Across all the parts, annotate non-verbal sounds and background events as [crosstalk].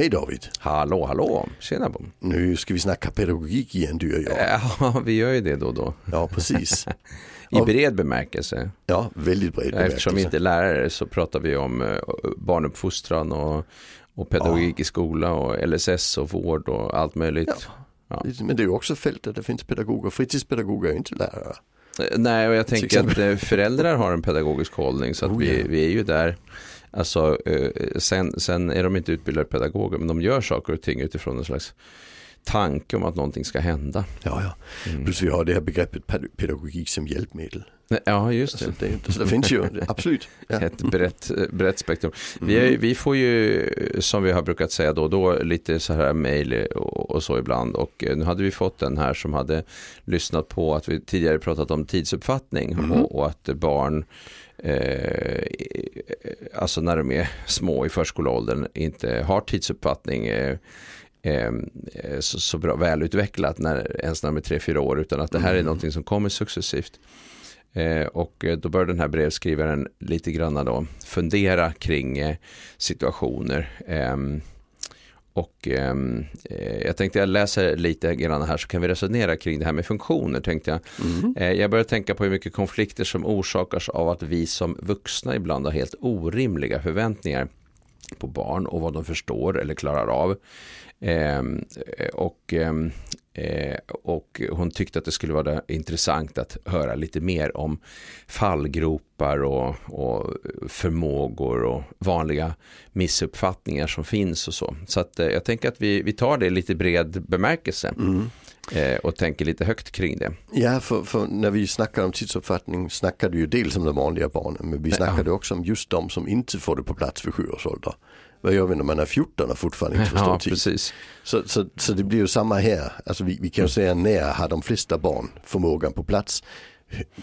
Hej David. Hallå, hallå. Tjena Bom. Nu ska vi snacka pedagogik igen du och jag. Ja, [laughs] vi gör ju det då och då. Ja, precis. [laughs] I bred bemärkelse. Ja, väldigt bred bemärkelse. Eftersom vi inte är lärare så pratar vi om eh, barnuppfostran och, och pedagogik ja. i skola och LSS och vård och allt möjligt. Ja. Ja. Men det är också fält där det finns pedagoger. Fritidspedagoger är inte lärare. Eh, nej, och jag tänker att eh, föräldrar har en pedagogisk hållning så att oh, vi, vi är ju där. Alltså, eh, sen, sen är de inte utbildade pedagoger men de gör saker och ting utifrån en slags tanke om att någonting ska hända. Ja, ja. Mm. Plus vi har det här begreppet pedagogik som hjälpmedel. Ja, just det. Alltså, det, det finns ju, absolut. [laughs] Ja. Ett brett, brett spektrum. Vi, är, vi får ju, som vi har brukat säga då och då, lite så här mejl och, och, så ibland. Och eh, nu hade vi fått den här som hade lyssnat på att vi tidigare pratat om tidsuppfattning mm. och, och, att barn Eh, alltså när de är små i förskoleåldern inte har tidsuppfattning eh, eh, så, så bra, välutvecklat när, ens när de är tre fyra år utan att det här är mm. någonting som kommer successivt. Eh, och eh, då bör den här brevskrivaren lite grann då fundera kring eh, situationer. Ehm, och ehm, eh, jag tänkte jag läser lite grann här så kan vi resonera kring det här med funktioner tänkte jag. Mm. Eh, jag börjar tänka på hur mycket konflikter som orsakas av att vi som vuxna ibland har helt orimliga förväntningar på barn och vad de förstår eller klarar av. Ehm, eh, och, ehm, eh, och hon tyckte att det skulle vara intressant att höra lite mer om fallgropar och, och förmågor och vanliga missuppfattningar som finns och så. Så att, eh, jag tänker att vi, vi tar det i lite bred bemärkelse. Mm och tänker lite högt kring det. Ja, för, för, när vi snackar om tidsuppfattning snackar du ju dels om de vanliga barnen men vi snackade ja. också om just de som inte får det på plats vid sju års ålder vad gör vi när man är 14 och fortfarande inte [laughs] förstår ja, tid? Precis. Så, så, så det blir ju samma här, alltså vi, vi kan ju säga när har de flesta barn förmågan på plats?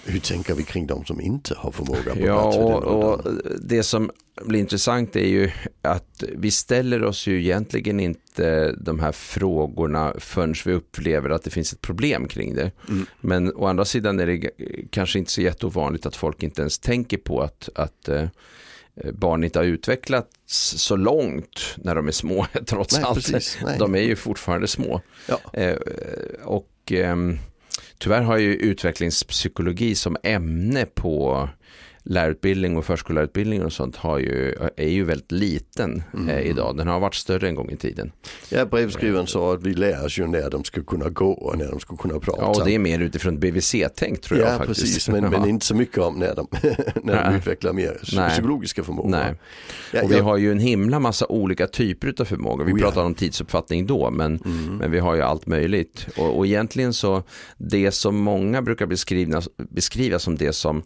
Hur, tänker vi kring de som inte har förmågan på ja, plats? Och, och det som blir intressant är ju att vi ställer oss ju egentligen inte de här frågorna förrän vi upplever att det finns ett problem kring det. Mm. Men å andra sidan är det kanske inte så jätteovanligt att folk inte ens tänker på att, att eh, barn inte har utvecklats så långt när de är små [laughs] trots nej, allt. Precis, de är ju fortfarande små. Ja. Eh, och eh, tyvärr har ju utvecklingspsykologi som ämne på lärarutbildning och förskollärarutbildning och sånt har ju, är ju väldigt liten mm. eh, idag. Den har varit större en gång i tiden. Ja, brevskrivaren sa att vi lär oss ju när de ska kunna gå och när de ska kunna prata. Ja, och det är mer utifrån BVC-tänk tror jag ja, faktiskt. precis, men, men [laughs] inte så mycket om när de, [laughs] när de utvecklar mer Nej. psykologiska förmågor. Nej. Ja, och vi har ju en himla massa olika typer av förmågor. Vi oh, pratade om tidsuppfattning då, men, mm. men vi har ju allt möjligt. Och, och egentligen så, det som många brukar beskriva, beskriva som det som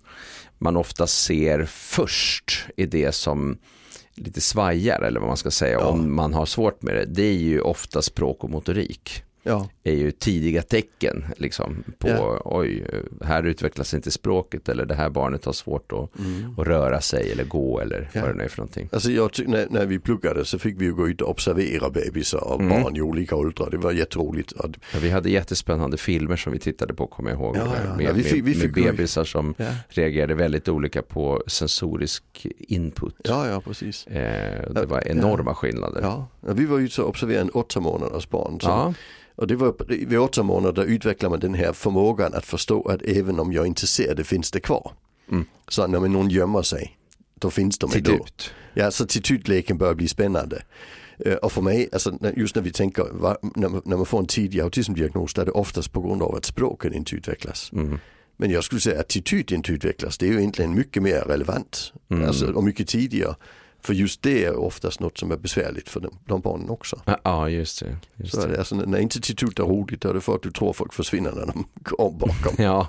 man ofta ser först i det som lite svajar eller vad man ska säga ja. om man har svårt med det. Det är ju ofta språk och motorik ja. är ju tidiga tecken liksom, på ja. oj, här utvecklas inte språket eller det här barnet har svårt att, mm. att röra sig eller gå eller ja. vad det nu är för någonting. Alltså jag när, när vi pluggade så fick vi ju gå ut och observera bebisar och mm. barn i olika åldrar. Det var jätteroligt. Ja, vi hade jättespännande filmer som vi tittade på kommer jag ihåg. Med, vi fick, vi fick med bebisar som reagerade väldigt olika på sensorisk input. Ja, ja precis. Eh, det var enorma skillnader. Ja. vi var ute och observerade en åtta månaders barn. Som, och det var vid åtta månader utvecklar man den här förmågan att förstå att även om jag inte ser det finns det kvar. Mm. Så när någon gömmer sig, då finns de ändå. Ut. Ja, så tittutleken börjar bli spännande. Eh, och för mig, alltså, just när vi tänker, när man får en tidig autismdiagnos, då är det oftast på grund av att språket inte utvecklas. Mm. Men jag skulle säga att attityd inte utvecklas, det är ju egentligen mycket mer relevant. Mm. Alltså, och mycket tidigare. För just det är oftast något som är besvärligt för de, de barnen också. Ja, just det. Just så är det. Alltså, när institut är roligt, är det för att du tror folk försvinner när de [laughs] går bakom. [laughs] ja,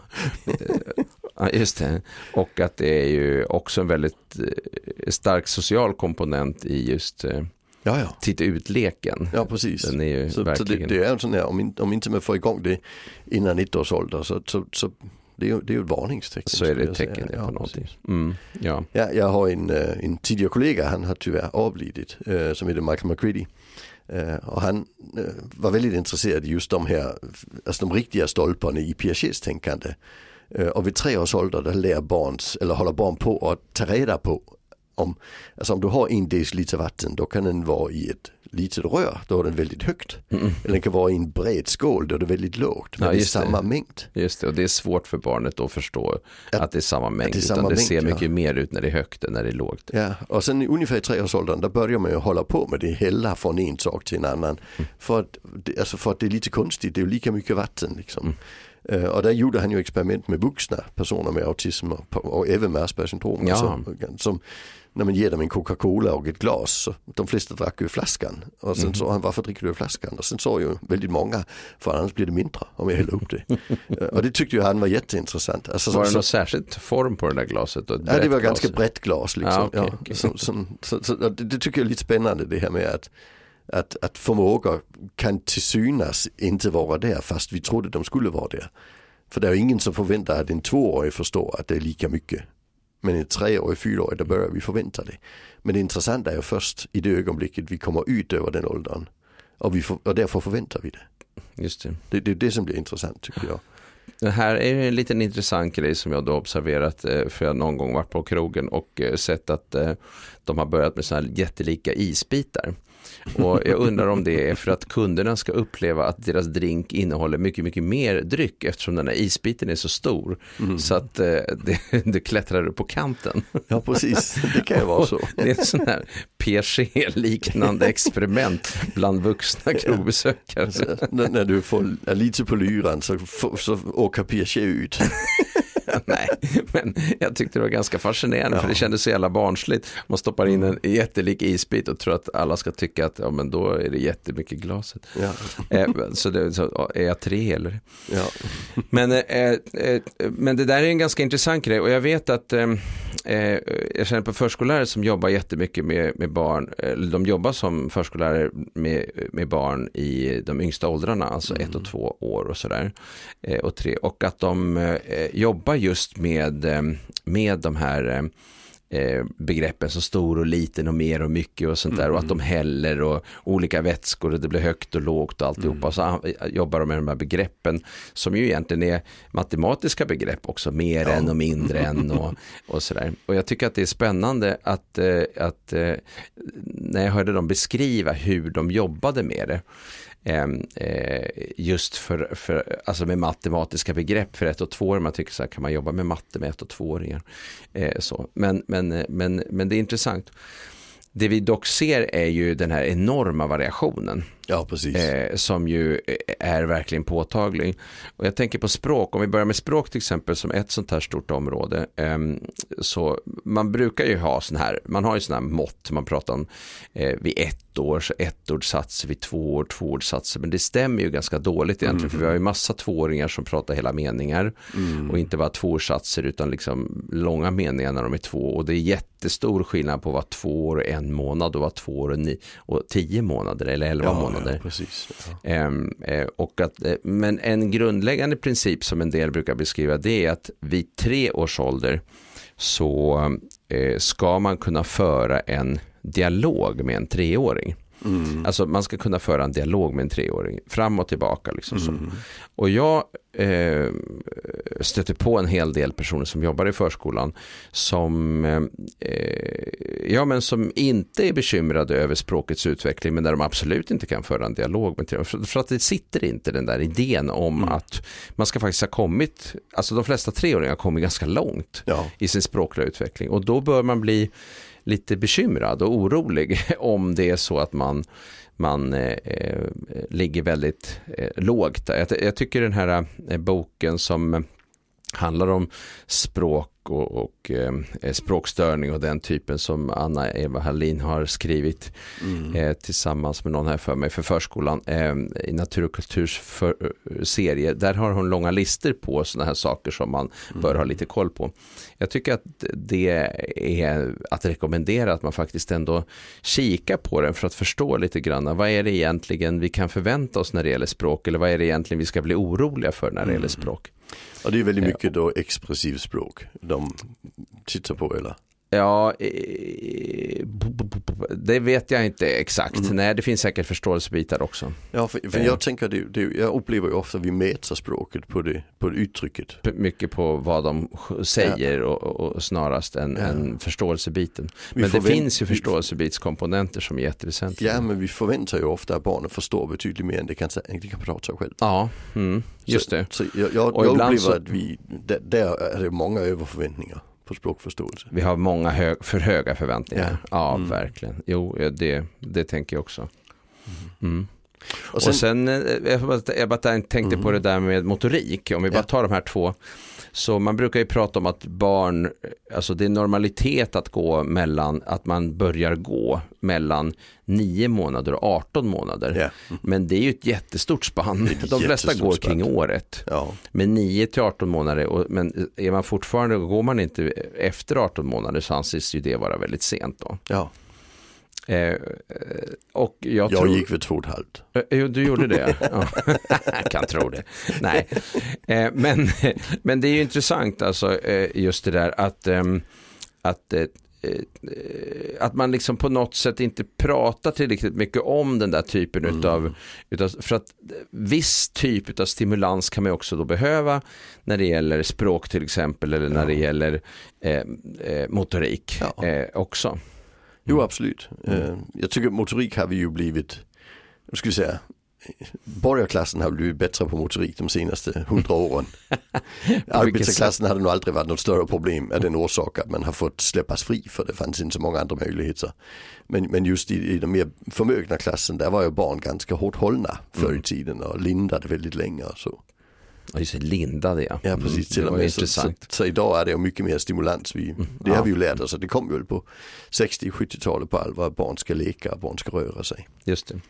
just det. Och att det är ju också en väldigt eh, stark social komponent i just eh, Ja, ja. Titta ut-leken. Ja, precis. Den är ju så, verkligen... så det, det, är en sån här, om, om inte man får igång det innan 90 års ålder så, så, så det är, det är ett varningstecken. Så är det ett tecken ja, på någonting. Mm, ja. Ja, jag har en, eh, en tidigare kollega, han har tyvärr avlidit, äh, som heter Michael McCready. Äh, och han var väldigt intresserad i just de här, alltså de riktiga stolparna i Piagets tänkande. och vid tre års ålder där lär barns, eller håller barn på att ta reda på om, alltså om du har en deciliter vatten då kan den vara i ett litet rör, då är den väldigt högt. Mm. Eller den kan vara i en bred skål, då är det väldigt lågt. Men ja, det är samma det. mängd. Just det, och det är svårt för barnet att förstå att, att det är samma mängd. Det, är samma utan det mängd, ser mycket ja. mer ut när det är högt än när det är lågt. Ja, och sen ungefär i treårsåldern, då börjar man ju hålla på med det, hälla från en sak till en annan. Mm. För, att, alltså för att det är lite konstigt, det är ju lika mycket vatten liksom. Mm. Uh, och där gjorde han ju experiment med vuxna personer med autism och, och även med Aspergers syndrom. Ja. Alltså, som, när man ger dem en Coca-Cola och ett glas. De flesta drack ju flaskan. Och sen mm. sa han varför dricker du flaskan? Och sen sa ju väldigt många för annars blir det mindre om jag häller upp det. [laughs] och det tyckte ju han var jätteintressant. Alltså, var det så, någon särskilt form på det där glaset? Då? Ja det var ganska brett glas. Liksom. Ah, okay, ja, okay. Som, som, så, så, det, det, tycker jag är lite spännande det här med att att, att förmågor kan till synas inte vara där fast vi trodde de skulle vara där. För det är ingen som förväntar att en tvåårig förstår att det är lika mycket men en treårig, fyraårig, då börjar vi förvänta det. Men det intressanta är ju först i det ögonblicket vi kommer ut över den åldern. Och, vi för, och därför förväntar vi det. Just det. Det, det är det som blir intressant tycker jag. Det här är en liten intressant grej som jag då observerat eh, för jag någon gång varit på krogen och eh, sett att eh, de har börjat med sådana här jättelika isbitar. Och jag undrar om det är för att kunderna ska uppleva att deras drink innehåller mycket, mycket mer dryck eftersom den här isbiten är så stor. Mm. Så att eh, [laughs] det, det klättrar upp på kanten. Ja, precis. Det kan ju vara så. det är en sån här PG-liknande experiment bland vuxna krogbesökare. Ja, när du får lite på lyran så, så åker PG ut. [laughs] Nej, men jag tyckte det var ganska fascinerande ja. för det kändes så jävla barnsligt. Man stoppar in en jättelik isbit och tror att alla ska tycka att ja, men då är det jättemycket glaset. Ja. [laughs] Eh, så, det, så är jag tre eller? Ja. [laughs] Men, eh, eh, men det där är en ganska intressant grej och jag vet att eh, eh jag känner på förskollärare som jobbar jättemycket med, med barn, eller de jobbar som förskollärare med, med barn i de yngsta åldrarna, alltså mm. ett och två år och sådär. Eh, och tre, och att de jobbar just med, eh, med de här eh, eh, begreppen som stor och liten och mer och mycket och sånt där mm. och att de häller och olika vätskor och det blir högt och lågt och alltihopa. Mm. Och så jobbar de med de här begreppen som ju egentligen är matematiska begrepp också, mer ja. än och mindre än och, [laughs] och sådär. Och jag tycker att det är spännande att, att när jag hörde dem beskriva hur de jobbade med det Ehm, eh, just för, för, alltså med matematiska begrepp för ett och två år. Man tycker så här, kan man jobba med matte med ett och tvååringar? Eh, så. Men, men, eh, men, men det är intressant. Det vi dock ser är ju den här enorma variationen. Ja, precis. Eh, som ju är verkligen påtaglig. Och jag tänker på språk, om vi börjar med språk till exempel som ett sånt här stort område. Eh, så man brukar ju ha sån här, man har ju sådana här mått, man pratar om eh, vid ett år, ettordssatser, vid två år, tvåordssatser. Men det stämmer ju ganska dåligt egentligen, mm. för vi har ju massa tvååringar som pratar hela meningar. Mm. Och inte bara tvåordssatser utan liksom långa meningar när de är två. Och det är jättestor skillnad på vad två år och en månad och vad två år och, ni, och tio månader eller elva ja, månader Ja, precis, ja. Ehm, eh, och att, eh, men en grundläggande princip som en del brukar beskriva det är att vid tre års ålder så eh, ska man kunna föra en dialog med en treåring. Mm. Alltså man ska kunna föra en dialog med en treåring fram och tillbaka. Liksom mm. Och jag eh, stöter på en hel del personer som jobbar i förskolan som, eh, ja, men som inte är bekymrade över språkets utveckling men där de absolut inte kan föra en dialog med treåringar. För, att det sitter inte den där idén om mm. att man ska faktiskt ha kommit, alltså de flesta treåringar har kommit ganska långt ja. i sin språkliga utveckling och då bör man bli lite bekymrad och orolig [laughs] om det är så att man, man eh, eh, ligger väldigt eh, lågt. Jag, jag, tycker den här eh, boken som handlar om språk och, och eh, språkstörning och den typen som Anna-Eva Hallin har skrivit mm. eh, tillsammans med någon här för mig för förskolan eh, i natur och kulturs för, eh, serie. Där har hon långa listor på sådana här saker som man mm. bör ha lite koll på. Jag tycker att det är att rekommendera att man faktiskt ändå kikar på den för att förstå lite grann. Vad är det egentligen vi kan förvänta oss när det gäller språk eller vad är det egentligen vi ska bli oroliga för när det mm. gäller språk? Och det är väldigt mycket då expressivt språk de tittar på eller? Ja, det vet jag inte exakt. Mm. Nej, det finns säkert förståelsebitar också. Ja, för, för jag tänker det, det, jag upplever ju ofta att vi mäter språket på det, på det uttrycket. Mycket på vad de säger ja. och, och, snarast än, ja. än förståelsebiten. Men det finns ju förståelsebitskomponenter som är jätteväsentliga. Ja, men vi förväntar ju ofta att barnen förstår betydligt mer än de kan, de kan prata själv. Ja, mm, just det. Så, så jag, jag, jag upplever så... att vi, där, där är det många överförväntningar på språkförståelse. Vi har många hög, för höga förväntningar. Ja, ja mm. verkligen. Jo, det, det tänker jag också. Mm. Och sen, och sen eh, jag, bara, jag bara tänkte mm. på det där med motorik, om vi bara tar de här två. Så man brukar ju prata om att barn, alltså det är normalitet att gå mellan, att man börjar gå mellan 9 månader och 18 månader. Yeah. Mm. Men det är ju ett jättestort spann. De flesta går kring spann. året. Ja. Men 9 till 18 månader, och, men är man fortfarande, går man inte efter 18 månader så anses ju det vara väldigt sent då. Ja. Eh, och jag, jag tror... gick vid två och ett halvt. Eh, du gjorde det? [laughs] jag kan tro det. Nej, eh, men, men det är ju intressant alltså eh, just det där att, ehm, att eh, eh, att man liksom på något sätt inte pratar tillräckligt mycket om den där typen mm. utav, utav, för att viss typ av stimulans kan man också då behöva när det gäller språk till exempel eller när det gäller eh, motorik ja. eh, också. Jo absolut. Mm. Jag tycker motorik har vi ju blivit, jag skulle säga, borgarklassen har blivit bättre på motorik de senaste hundra [laughs] åren. Arbetarklassen hade nog aldrig varit något större problem av den orsak att man har fått släppas fri för det fanns inte så många andra möjligheter. Men, men just i, i den mer förmögna klassen där var ju barn ganska hårt hållna förr i mm. tiden och lindade väldigt länge. Och så. Ja, just det, lindade ja. Ja, precis. Till och med. Så, så, så, idag är det mycket mer stimulans. Vi, mm. det har vi ju lärt oss. Det kom väl på 60-70-talet på allvar att barn ska leka, barn ska röra sig. Just det.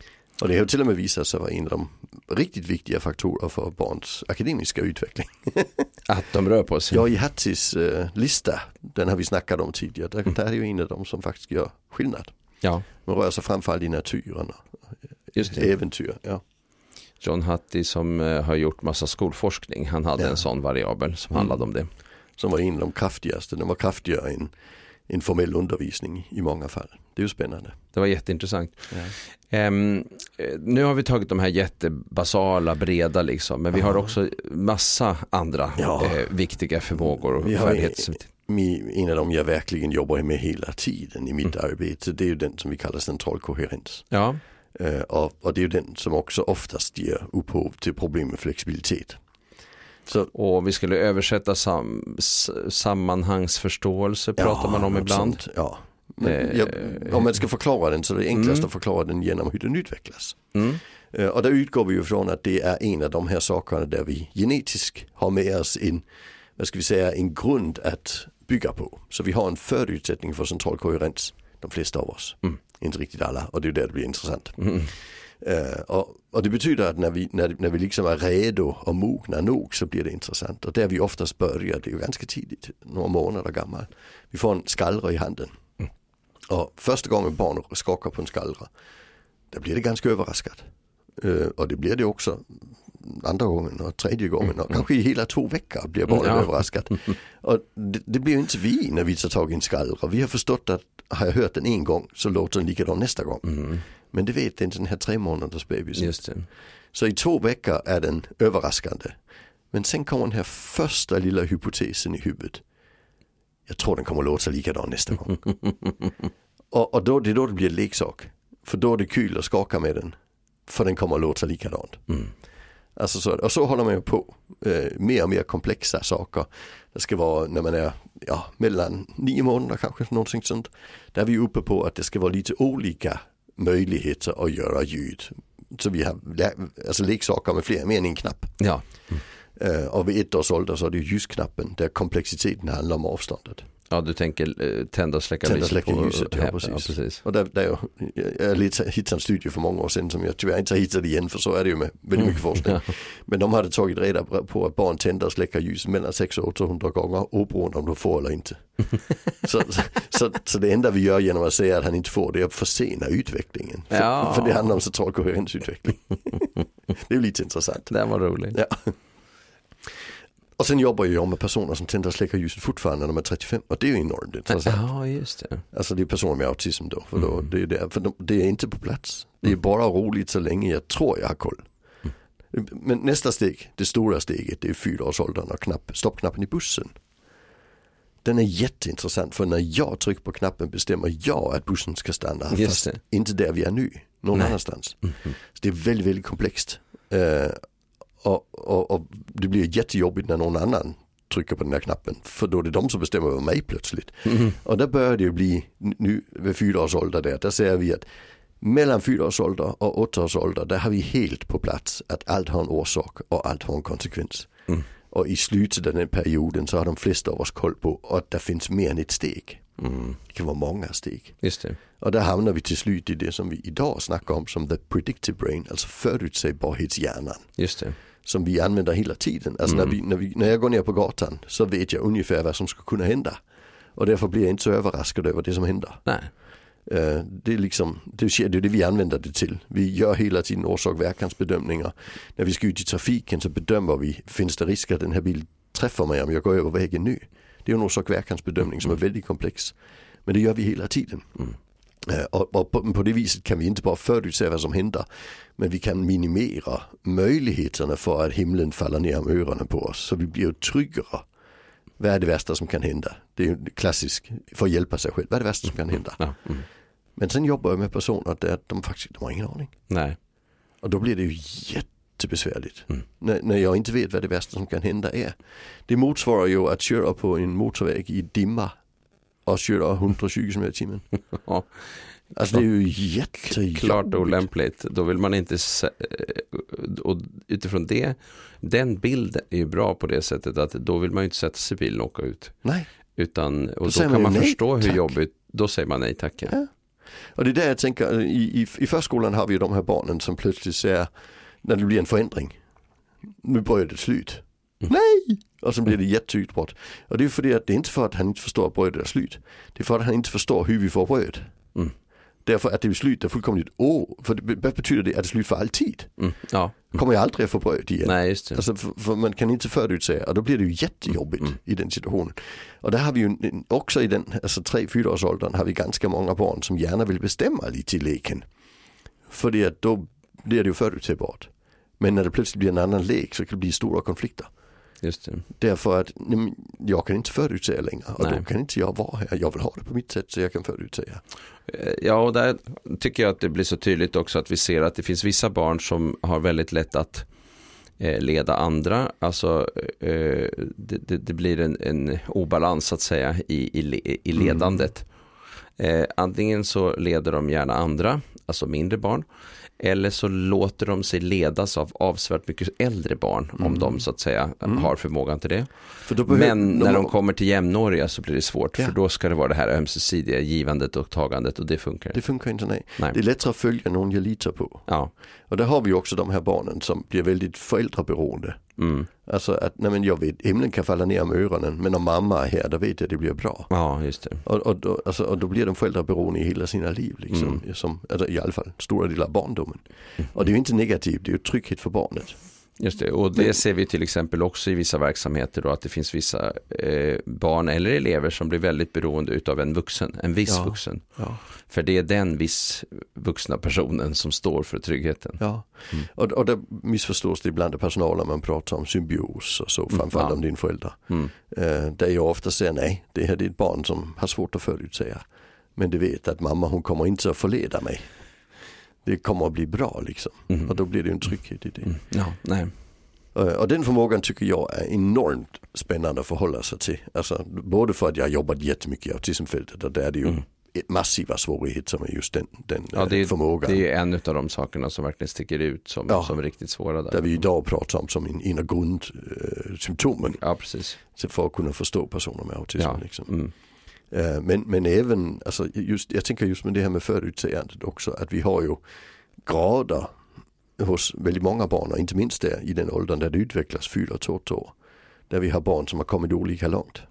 Och det har till och med visat sig vara en av de riktigt viktiga faktorer för barns akademiska utveckling. [laughs] att de rör på sig? Ja, i Hattis uh, lista, den har vi snackat om tidigare, där, mm. där är ju en av dem som faktiskt gör skillnad. Ja. Man rör sig framförallt i naturen, Just det. äventyr. Ja. John Hattie som eh, har gjort massa skolforskning, han hade ja. en sån variabel som mm. handlade om det. Som var en av de kraftigaste, den var kraftigare än, än formell undervisning i många fall. Det är ju spännande. Det var jätteintressant. Ja. Um, nu har vi tagit de här jättebasala, breda liksom, men vi har också massa andra ja. eh, viktiga förmågor och färdigheter. En av dem jag verkligen jobbar med hela tiden i mitt mm. arbete, det är ju den som vi kallar central koherens. Ja. Uh, och, och, det är ju den som också oftast ger upphov till problem med flexibilitet. Så. Och vi skulle översätta sam, sammanhangsförståelse pratar ja, man om ibland. Sånt, ja. Men, eh, ja, om man ska förklara den så är det enklast mm. att förklara den genom hur den utvecklas. Mm. Uh, och där utgår vi ju från att det är en av de här sakerna där vi genetiskt har med oss en, vad ska vi säga, en grund att bygga på. Så vi har en förutsättning för central koherens, de flesta av oss. Mm. Inte riktigt alla och det är där det blir intressant. Mm. Uh, och, och, det betyder att när vi, när, när vi liksom är redo och mogna nog så blir det intressant. Och där vi oftast börjar, det är ju ganska tidigt, några månader gammal. Vi får en skallra i handen. Mm. Och första gången barn skakar på en skallra, då blir det ganska överraskat. Uh, och det blir det också andra gången och tredje gången och mm. kanske i hela två veckor blir barnet ja. överraskat. Och det, det blir inte vi när vi tar tag i en skallra. Vi har förstått att har jag hört den en gång så låter den likadan nästa gång. Mm. Men det vet inte den här tre månaders bebisen. Så i två veckor är den överraskande. Men sen kommer den här första lilla hypotesen i huvudet. Jag tror den kommer låta likadan nästa gång. [laughs] och, och då, det är då det blir leksak. För då är det kul att skaka med den. För den kommer att låta likadant. Mm. Alltså så, och så håller man ju på. Eh, mer och mer komplexa saker. Det ska vara när man är ja, mellan nio månader kanske, någonting sånt. Där är vi uppe på att det ska vara lite olika möjligheter att göra ljud. Så vi har alltså leksaker med fler, mer än en knapp. Ja. Mm. Uh, och vid ett års ålder så är det ljusknappen där komplexiteten handlar om avståndet. Ja, du tänker eh, tända och släcka, tända, släcka på, ljuset. Ja, precis. Ja, precis. Och där, där jag, jag hittade en studie för många år sedan som jag tyvärr inte har hittat igen för så är det ju med väldigt mycket mm. forskning. [laughs] Ja. Men de hade tagit reda på att barn tänder och släcker ljuset mellan 600 och 800 gånger oberoende om de får eller inte. [laughs] så, så, så, så, det enda vi gör genom att säga att han inte får det är att försena utvecklingen. För, ja. för det handlar om central koherensutveckling. [laughs] det är lite intressant. Det var roligt. Ja. Och sen jobbar jag med personer som tänder och släcker ljuset fortfarande när de är 35 och det är ju enormt intressant. Ja, just det. Alltså det är personer med autism då, för, då, mm. det, är det, för de, det är inte på plats. Det är mm. bara roligt så länge jag tror jag har koll. Mm. Men nästa steg, det stora steget, det är fyraårsåldern och knapp, stoppknappen i bussen. Den är jätteintressant för när jag trycker på knappen bestämmer jag att bussen ska stanna. Fast inte där vi är nu, någon Nej. annanstans. Mm. Så det är väldigt, väldigt komplext. Uh, och, och, och, det blir jättejobbigt när någon annan trycker på den här knappen. För då är det de som bestämmer över mig plötsligt. Mm. Och där börjar det ju bli nu vid fyra års ålder där, där säger vi att mellan fyra års ålder och åtta års ålder där har vi helt på plats att allt har en orsak och allt har en konsekvens. Mm. Och i slutet av den perioden så har de flesta av oss koll på att det finns mer än ett steg. Mm. Det kan vara många steg. Just det. Och där hamnar vi till slut i det som vi idag snackar om som the predictive brain, alltså förutsägbarhetshjärnan. Just det som vi använder hela tiden. Alltså mm. när, vi, när, vi, när jag går ner på gatan så vet jag ungefär vad som ska kunna hända. Och därför blir jag inte så överraskad över det som händer. Nej. Uh, det är liksom, det är det vi använder det till. Vi gör hela tiden orsak verkansbedömningar. När vi ska ut i trafiken så bedömer vi, finns det risk att den här bilen träffar mig om jag går över vägen nu? Det är en orsak verkansbedömning som är väldigt komplex. Men det gör vi hela tiden. Mm. Och, och på, på, det viset kan vi inte bara förutse vad som händer. Men vi kan minimera möjligheterna för att himlen faller ner om öronen på oss. Så vi blir tryggare. Vad är det värsta som kan hända? Det är ju klassiskt för att hjälpa sig själv. Vad är det värsta som kan hända? Mm. Men sen jobbar jag med personer där de faktiskt de har ingen aning. Nej. Och då blir det ju jättebesvärligt. Mm. När, när jag inte vet vad det värsta som kan hända är. Det motsvarar ju att köra på en motorväg i dimma och köra 120 km i timmen. [laughs] ja. Alltså det är ju jättejobbigt. Klart olämpligt. Då vill man inte, och utifrån det, den bilden är ju bra på det sättet att då vill man ju inte sätta sig i bilen och åka ut. Nej. Utan, och då, då kan man nej, förstå hur tack. jobbigt, då säger man nej tack. Ja. Och det är där jag tänker, i, i, i förskolan har vi ju de här barnen som plötsligt säger, när det blir en förändring, nu börjar det slut. Mm. Nej! Och så blir det jätteutbrott. Och det är för det att det är inte för att han inte förstår att brödet är slut. Det är för att han inte förstår hur vi får bröd. Mm. Därför att det är slut är fullkomligt åh, för det, vad betyder det? Är det slut för alltid? Mm. Ja. Kommer jag aldrig att få bröd igen? Nej, just det. Alltså, för, för man kan inte förutsäga och då blir det ju jättejobbigt mm. i den situationen. Och där har vi ju också i den, alltså 3-4 års åldern har vi ganska många barn som gärna vill bestämma lite i leken. För det då blir det ju förutsägbart. Men när det plötsligt blir en annan lek så kan det bli stora konflikter. Just det. Därför att jag kan inte förutsäga längre och Nej. då kan inte jag vara här. Jag vill ha det på mitt sätt så jag kan förutsäga. Eh, ja, och där tycker jag att det blir så tydligt också att vi ser att det finns vissa barn som har väldigt lätt att eh, leda andra. Alltså eh, det, det, det, blir en, en obalans så att säga i, i, i mm. ledandet. Mm. antingen så leder de gärna andra, alltså mindre barn. Eller så låter de sig ledas av avsevärt mycket äldre barn mm. om de så att säga mm. har förmågan till det. Men när de kommer till jämnåriga så blir det svårt ja. för då ska det vara det här ömsesidiga givandet och tagandet och det funkar. Det funkar inte nej. nej. Det är lättare att följa någon jag litar på. Ja. Och där har vi också de här barnen som blir väldigt föräldraberoende. Mm. Alltså att, nej men jag vet, himlen kan falla ner om öronen men om mamma är här då vet jag att det blir bra. Ja, just det. Och, och, då, alltså, och då blir de föräldraberoende i hela sina liv liksom. Mm. Som, alltså, I alla fall stora delar av barndomen. Mm. Och det är ju inte negativt, det är ju trygghet för barnet. Just det, och det ser vi till exempel också i vissa verksamheter då att det finns vissa eh, barn eller elever som blir väldigt beroende av en vuxen, en viss ja, vuxen. Ja. För det är den viss vuxna personen som står för tryggheten. Ja, mm. och, och det missförstås det ibland av personalen man pratar om symbios och så, mm, framförallt ja. om din förälder. Mm. Eh, där jag ofta säger nej, det här är ett barn som har svårt att förutsäga. Men det vet att mamma hon kommer inte att förleda mig det kommer att bli bra liksom. Mm. Och då blir det en trygghet i det. Mm. Ja, nej. Eh, och den förmågan tycker jag är enormt spännande att förhålla sig till. Alltså, både för att jag har jobbat jättemycket i autismfältet och där är det ju mm. massiva svårigheter med just den, den ja, det är, förmågan. Det är en av de sakerna som verkligen sticker ut som, ja, som riktigt svåra. Där. där vi idag pratar om som en, en av grundsymptomen. Ja, precis. För att kunna förstå personer med autism. Ja. Liksom. Mm. Eh, men, men även, alltså just, jag tänker just med det här med förutsägandet också, att vi har ju grader hos väldigt många barn och inte minst där i den åldern där det utvecklas fyra till åtta år. Där vi har barn som har kommit olika långt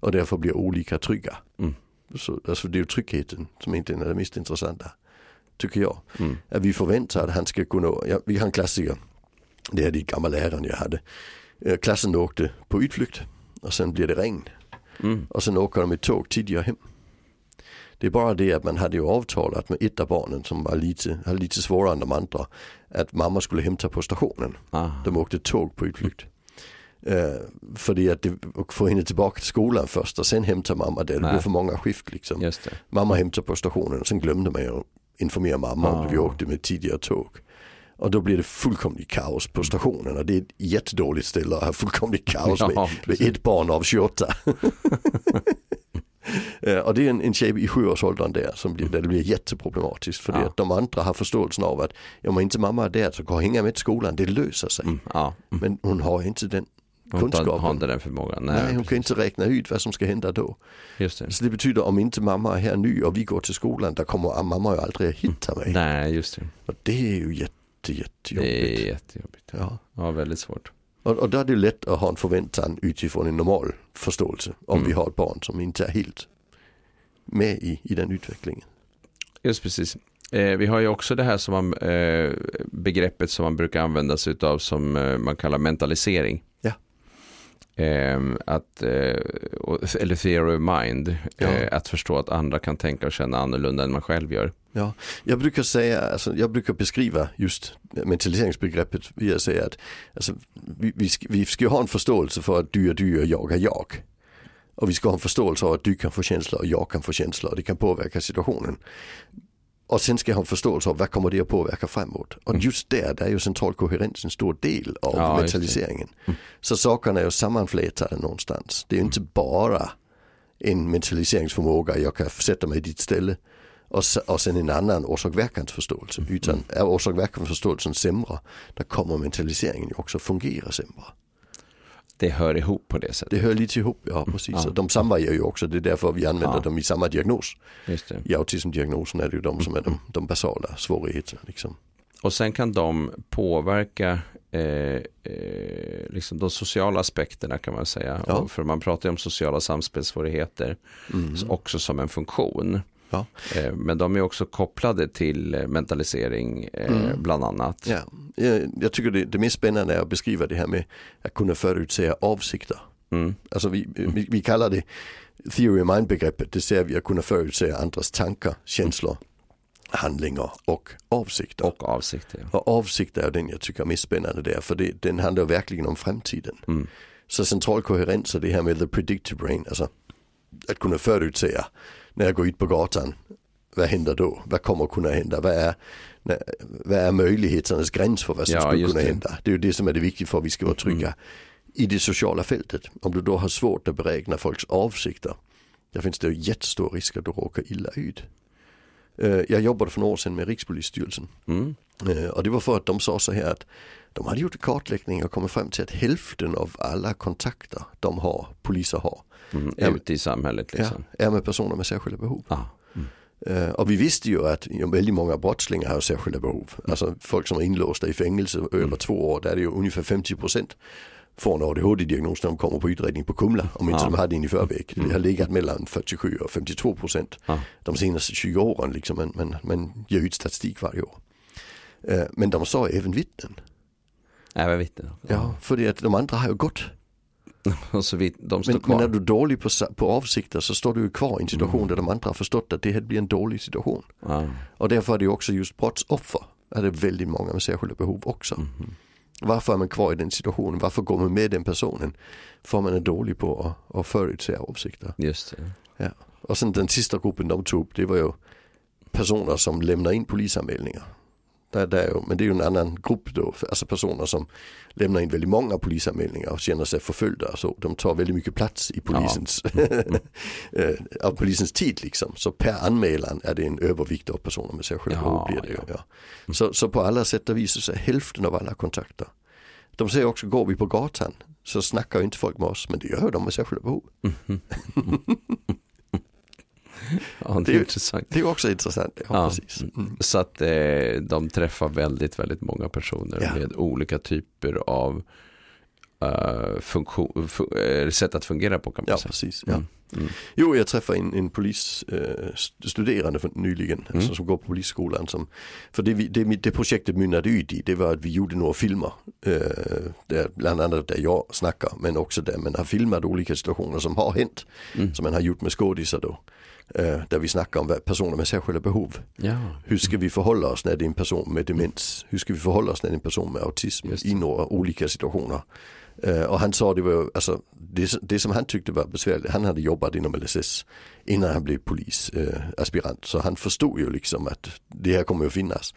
och därför blir olika trygga. Mm. Så, alltså det är ju tryggheten som inte är det mest intressanta. Tycker jag. Mm. Att vi förväntar att han ska kunna, ja, vi har en klassiker, det är de gamla läraren jag hade. Eh, klassen åkte på utflykt och sen blir det regn. Mm. Och sen åker de i tåg tidigare hem. Det är bara det att man hade ju avtalat med ett av barnen som var lite, hade lite svårare än de andra. Att mamma skulle hämta på stationen. Ah. De åkte tåg på utflykt. Uh, för att få henne tillbaka till skolan först och sen hämtar mamma det. Det blev för många skift liksom. Mamma hämtar på stationen och sen glömde man ju informera mamma om att vi åkte med tidigare tåg. Och då blir det fullkomligt kaos på stationen och det är ett jättedåligt ställe att ha fullkomligt kaos med, ja, med ett barn av 28. [laughs] Eh, och det är en, en tjej i sjuårsåldern där som blir, där det blir jätteproblematiskt. För ja. att de andra har förståelsen av att om inte mamma är där så kan jag hänga med till skolan, det löser sig. Mm, ja. mm. Men hon har inte den kunskapen. Hon har inte den förmågan. Nej, Nej hon precis. kan inte räkna ut vad som ska hända då. Just det. Så det betyder om inte mamma är här nu och vi går till skolan, då kommer mamma ju aldrig att hitta mig. Nej, just det. Och det är ju jätte, jättejobbigt. Det är jättejobbigt. Ja, ja väldigt svårt. Och, och då är det lätt att ha en förväntan utifrån en normal förståelse om mm. vi har ett barn som inte är helt med i, i den utvecklingen. Just precis. Eh, vi har ju också det här som man, eh, begreppet som man brukar använda sig av som eh, man kallar mentalisering. Ja. Ehm, att, eh, eller theory of mind, ja. Eh, att förstå att andra kan tänka och känna annorlunda än man själv gör. Ja, jag brukar säga, alltså, jag brukar beskriva just mentaliseringsbegreppet via att säga att alltså, vi, vi, ska, vi ska ha en förståelse för att du är du och jag är jag. Och vi ska ha en förståelse av att du kan få känslor och jag kan få känslor och det kan påverka situationen. Och sen ska jag ha en förståelse av vad kommer det att påverka framåt. Och mm. just där, där är ju central koherens en stor del av ja, mentaliseringen. Mm. Så sakerna är ju sammanflätade någonstans. Det är ju inte bara en mentaliseringsförmåga, jag kan sätta mig i ditt ställe och, och sen en annan orsak-verkansförståelse. Mm. Utan är orsak-verkansförståelsen sämre, då kommer mentaliseringen också fungera sämre det hör ihop på det sättet. Det hör lite ihop, ja precis. Ja. De samvarierar ju också, det är därför vi använder ja. dem i samma diagnos. Just det. I autismdiagnosen är det ju de som är de, de basala svårigheterna. Liksom. Och sen kan de påverka eh, eh, liksom de sociala aspekterna kan man säga. Ja. För man pratar ju om sociala samspelssvårigheter mm. också som en funktion. Ja. Eh, men de är också kopplade till eh, mentalisering eh, mm. bland annat. Ja. Jag tycker det, det mest spännande är att beskriva det här med att kunna förutsäga avsikter. Mm. Alltså vi, vi, vi, kallar det theory of mind begreppet, det ser vi att kunna förutsäga andras tankar, känslor, handlingar och avsikter. Och avsikter. Ja. Och avsikter är den jag tycker är mest spännande där, för det, den handlar verkligen om framtiden. Mm. Så central koherens och det här med the predictive brain, alltså att kunna förutsäga när jag går ut på gatan, vad händer då? Vad kommer kunna hända? Vad är, vad är möjligheternas gräns för vad som ja, skulle kunna det. hända? Det är ju det som är det viktiga för att vi ska vara trygga mm. i det sociala fältet. Om du då har svårt att beräkna folks avsikter, där finns det ju jättestor risk att du råkar illa ut. Eh, jag jobbade för några år sedan med Rikspolisstyrelsen. Mm. Eh, och det var för att de sa så här att de hade gjort en kartläggning och kommit fram till att hälften av alla kontakter de har, poliser har, Mm, ute i samhället liksom. Ja, är med personer med särskilda behov. Ah. Mm. Uh, och vi visste ju att väldigt många brottslingar har särskilda behov. Mm. Alltså folk som är inlåsta i fängelse över mm. två år, där är det ju ungefär 50% får en ADHD-diagnos när de kommer på utredning på Kumla. Om inte ja. de hade den i förväg. Det har legat mellan 47 och 52 procent ja. de senaste 20 åren. Liksom, men, men, men ger ut statistik varje år. Uh, men de sa även vittnen. Även vittnen? Ja för att de andra har ju gått [laughs] så vitt de står men, kvar. Men är du dålig på, på avsikter så står du ju kvar i en situation mm. där de andra har förstått att det här blir en dålig situation. Ah. Och därför är det också just brottsoffer, är det väldigt många med särskilda behov också. Mm. Varför är man kvar i den situationen? Varför går man med den personen? För man är dålig på att, att förutse avsikter. Just det. Ja. Och sen den sista gruppen de tog upp, det var ju personer som lämnar in polisanmälningar. Där, där, men det är ju en annan grupp då, alltså personer som lämnar in väldigt många polisanmälningar och känner sig förföljda. Så de tar väldigt mycket plats i polisens, ja. [laughs] Eh, av polisens tid liksom. Så per anmälan är det en övervikt av personer med särskilda behov. Ja, ja. ja. Så, så på alla sätt och vis så är hälften av alla kontakter. De säger också, går vi på gatan så snackar ju inte folk med oss, men det gör de med särskilda behov. Mm. [laughs] Ja, det, är intressant. Det är också intressant. Ja, ja. Precis. Mm. Så att eh, de träffar väldigt, väldigt många personer ja. med olika typer av uh, funktion, uh, sätt att fungera på kan man ja, säga. Precis, ja. Mm. Mm. Jo, jag träffade en, en polisstuderande eh, nyligen, mm. alltså, som går på polisskolan. Som, för det, det, det projektet mynnade ut i, det var att vi gjorde några filmer, eh, där, bland annat där jag snackar, men också där man har filmat olika situationer som har hänt, mm. som man har gjort med skådisar då. Eh, där vi snackar om personer med särskilda behov. Ja. Hur ska vi förhålla oss när det är en person med demens? Hur ska vi förhålla oss när det är en person med autism i några olika situationer? Uh, och han sa det var alltså, det, det, som han tyckte var besvärligt, han hade jobbat inom LSS innan han blev polisaspirant. Uh, så han förstod ju liksom att det här kommer att finnas.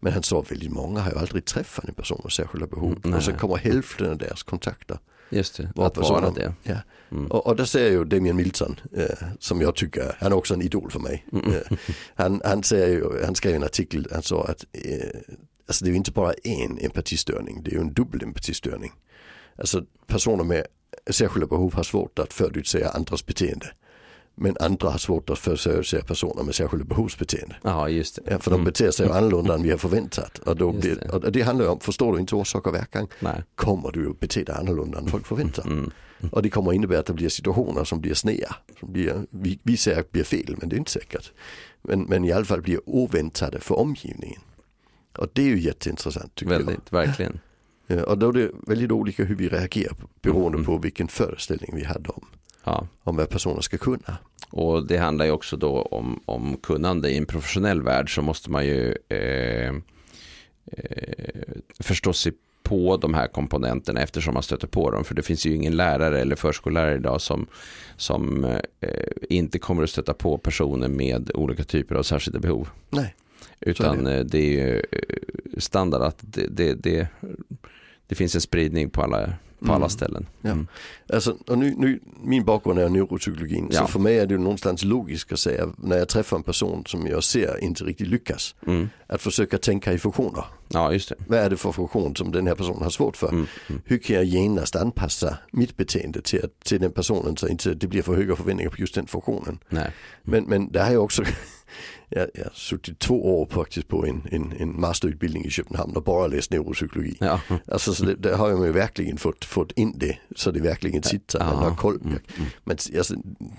Men han sa väldigt många har ju aldrig träffat en person med särskilda behov. Mm, och så kommer hälften av deras kontakter. Just det, att vara det. Ja. Mm. Och, och där ser jag ju Damien Milton eh, som jag tycker, han är också en idol för mig. Mm. Eh, han, han, säger ju, han skrev en artikel, han sa att eh, alltså det är ju inte bara en empatistörning, det är ju en dubbel empatistörning. Alltså personer med särskilda behov har svårt att förutsäga andras beteende. Men andra har svårt att förutsäga personer med särskilda behovsbeteende. Ja, just det. Ja, för de mm. beter sig annorlunda än vi har förväntat. Och, då blir, det. och det handlar om, förstår du inte orsak och verkan, Nej. kommer du att bete dig annorlunda än folk förväntar. Mm. Mm. Och det kommer innebära att det blir situationer som blir. Som blir, vi, vi säger att blir fel, men det är inte säkert. Men, men i alla fall blir oväntade för omgivningen. Och det är ju jätteintressant tycker Väldigt, jag. verkligen. Och då är det väldigt olika hur vi reagerar beroende mm. på vilken föreställning vi hade om, ja. om vad personer ska kunna. Och det handlar ju också då om, om kunnande. I en professionell värld så måste man ju eh, eh, förstå sig på de här komponenterna eftersom man stöter på dem. För det finns ju ingen lärare eller förskollärare idag som, som eh, inte kommer att stöta på personer med olika typer av särskilda behov. Nej. Utan det. Eh, det. är ju eh, standard att det, det, det, det finns en spridning på alla på alla mm. ställen. Mm. Ja. Alltså, och nu, nu, min bakgrund är neuropsykologin ja. så för mig är det någonstans logiskt att säga när jag träffar en person som jag ser inte riktigt lyckas. Mm. Att försöka tänka i funktioner. Ja, just det. Vad är det för funktion som den här personen har svårt för? Mm. Mm. Hur kan jag genast anpassa mitt beteende till, till den personen så inte det blir för höga förväntningar på just den funktionen. Nej. Men, men det har jag också jag, jag har suttit två år faktiskt på en, en, en masterutbildning i Köpenhamn och bara läst neuropsykologi. Ja. Alltså, så det, där har jag ju verkligen fått, fått in det så det verkligen sitter, man har koll. Mm, mm. Men alltså,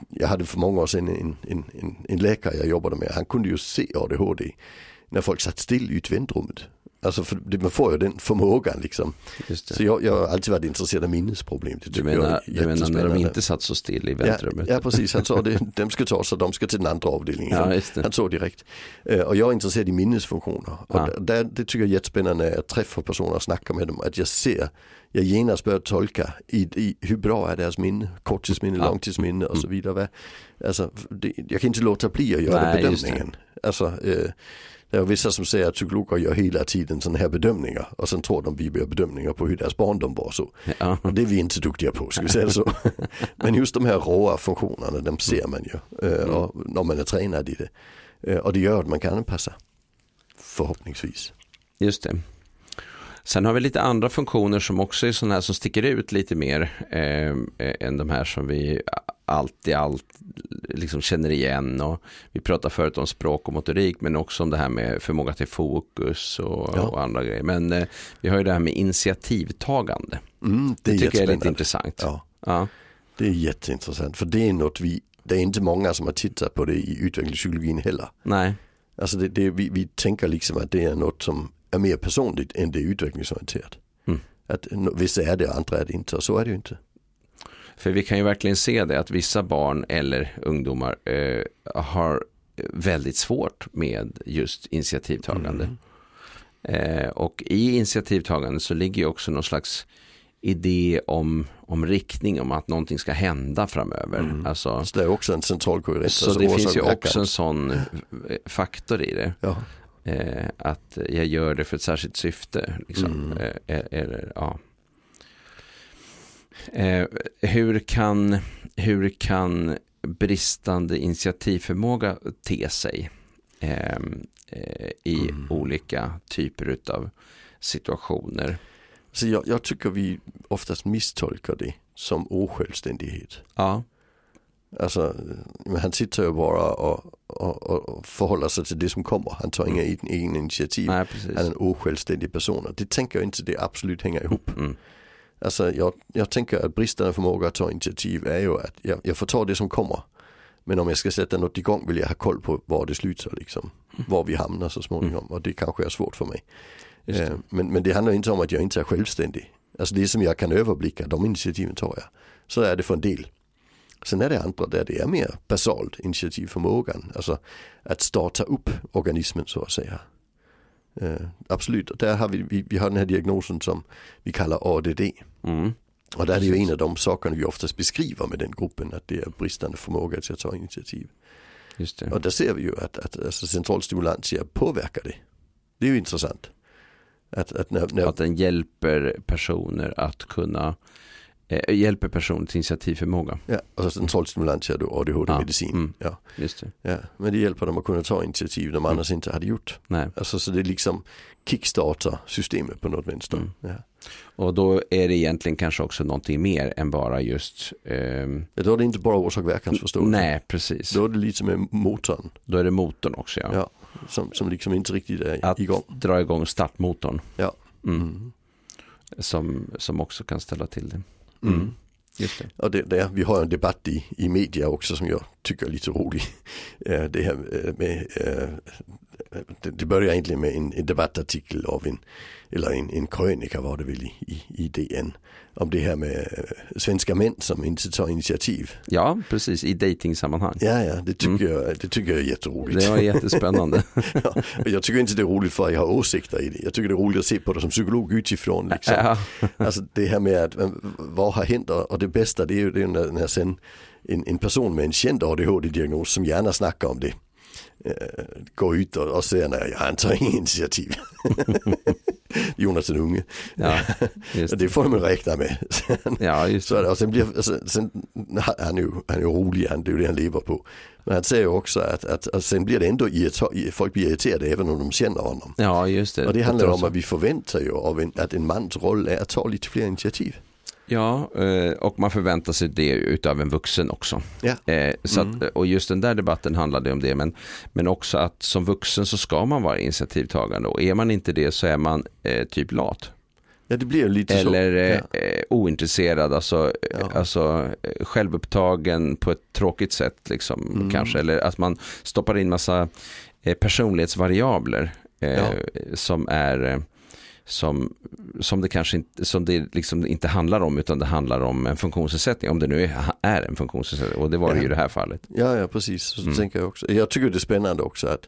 jag hade för många år sedan en, en, en, en läkare jag jobbade med, han kunde ju se ADHD när folk satt still i väntrummet. Alltså för man får ju den förmågan liksom. Så jag, jag har alltid varit intresserad av minnesproblem. Det du menar, du menar när de inte satt så still i väntrummet? Ja, ja precis, han sa det, [laughs] de ska ta så de ska till den andra avdelningen. Ja, han såg direkt. Uh, och jag är intresserad i minnesfunktioner. Och ja. där, det tycker jag är jättespännande jag träffar personer och snackar med dem. Att jag ser, jag genast börjar tolka i, i hur bra är deras minne, korttidsminne, ja. långtidsminne och så mm. vidare. Alltså, det, jag kan inte låta bli att göra Nej, bedömningen. Alltså, uh, det är vissa som säger att psykologer gör hela tiden sådana här bedömningar och sen tror de vi gör bedömningar på hur deras barndom var så. Ja. Och det är vi inte duktiga på, ska vi säga så. [laughs] Men just de här råa funktionerna, de ser man ju eh, mm. och, när man är tränad i det. Eh, och det gör att man kan anpassa, förhoppningsvis. Just det. Sen har vi lite andra funktioner som också är sådana här som sticker ut lite mer eh, än de här som vi allt i allt liksom känner igen. Och vi pratade förut om språk och motorik men också om det här med förmåga till fokus och, ja. och andra grejer. Men eh, vi har ju det här med initiativtagande. Mm, det, det tycker jag är lite intressant. Ja. ja. Det är jätteintressant för det är något vi, det är inte många som har tittat på det i utvecklingspsykologin heller. Nej. Alltså det, det, vi, vi tänker liksom att det är något som är mer personligt än det är utvecklingsorienterat. Mm. Att vissa är det och andra är det inte och så är det ju inte. För vi kan ju verkligen se det att vissa barn eller ungdomar eh, har väldigt svårt med just initiativtagande. Mm. Eh, och i initiativtagande så ligger ju också någon slags idé om, om riktning, om att någonting ska hända framöver. Mm. Alltså, så det är också en central koherens. Så det finns ju också en sån eh, faktor i det. Ja. Eh, att jag gör det för ett särskilt syfte. Liksom. Mm. Eh, eller, ja. Eh, hur, kan, hur kan bristande initiativförmåga te sig eh, eh, i mm. olika typer av situationer? Så jag, jag, tycker vi oftast misstolkar det som osjälvständighet. Ja. Alltså, han sitter ju bara och, och, och förhåller sig till det som kommer. Han tar inga mm. egna initiativ. Nej, han är en osjälvständig person. Det tänker jag inte det absolut hänger ihop. Mm. Alltså jag, jag tänker att bristande förmåga att ta initiativ är ju att jag, jag får ta det som kommer. Men om jag ska sätta något igång vill jag ha koll på var det slutar liksom. Mm. Var vi hamnar så småningom och det kanske är svårt för mig. Eh, men, men det handlar inte om att jag inte är självständig. Alltså det som jag kan överblicka, de initiativen tar jag. Så är det för en del. Sen är det andra där det är mer basalt initiativförmågan. Alltså att starta upp organismen så att säga. Uh, absolut, och där har vi, vi, vi, har den här diagnosen som vi kallar ADD. Mm. Och där är det ju en av de sakerna vi oftast beskriver med den gruppen, att det är bristande förmåga till att ta initiativ. Och där ser vi ju att, att alltså centralstimulantia påverkar det. Det är ju intressant. Att, att, när, när... att den hjälper personer att kunna eh, hjälper personer till initiativförmåga. Ja, alltså centralstimulantia då, ADHD-medicin. Ja, mm, ja. Just det. ja, men det hjälper dem att kunna ta initiativ de mm. annars inte hade gjort. Nej. Alltså så det liksom kickstartar systemet på något vänster. Mm. Ja. Och då är det egentligen kanske också någonting mer än bara just... Eh... Ja, då är det inte bara orsak verkansförståelse. Nej, precis. Då är det lite med motorn. Då är det motorn också ja. ja som, som liksom inte riktigt är Att igång. Att dra igång startmotorn. Ja. Mm. Mm. Som, som också kan ställa till det. Mm. Just det. Och det, det, vi har en debatt i, i media också som jag tycker är lite rolig. [laughs] Eh, det här med, eh, eh, det, det börjar egentligen med en, en debattartikel av en eller en, en krönika var det väl i, i, i DN, om det här med äh, svenska män som inte tar initiativ. Ja, precis, i datingsammanhang. Ja, ja, det tycker, mm. jag, det tycker jag är jätteroligt. Det var [laughs] jättespännande. ja, jag tycker inte det är roligt för att jag har åsikter i det. Jag tycker det är roligt att se på det som psykolog utifrån. Liksom. Ja. [laughs] alltså det här med att, vad har hänt och det bästa det är ju det när, när sen en, en person med en känd ADHD-diagnos som gärna snackar om det gå ut och, och säga nej, jag tar inget initiativ. [laughs] Jonathan Unge. Ja, [laughs] det. det får man räkna med. [laughs] ja, just det. Så, och sen blir, sen, han, är ju, han är ju rolig, han, det är ju det han lever på. Men han säger också att, att, att sen blir det ändå folk blir irriterade även om de känner honom. Ja, just det. Och det handlar om att vi förväntar ju av en, att en mans roll är att ta lite fler initiativ. Ja, eh, och man förväntar sig det utav en vuxen också. Eh, så mm. att, och just den där debatten handlade om det, men, men också att som vuxen så ska man vara initiativtagande och är man inte det så är man eh, typ lat. Ja, det blir lite Eller så. Ja. Eh, ointresserad, alltså, ja. alltså självupptagen på ett tråkigt sätt liksom, mm. kanske. Eller att man stoppar in massa personlighetsvariabler ja. som är som, som det kanske inte, som det liksom inte handlar om utan det handlar om en funktionsnedsättning. Om det nu är en funktionsnedsättning och det var ja. det ju i det här fallet. Ja, ja precis. Så mm. tänker jag också. Jag tycker det är spännande också att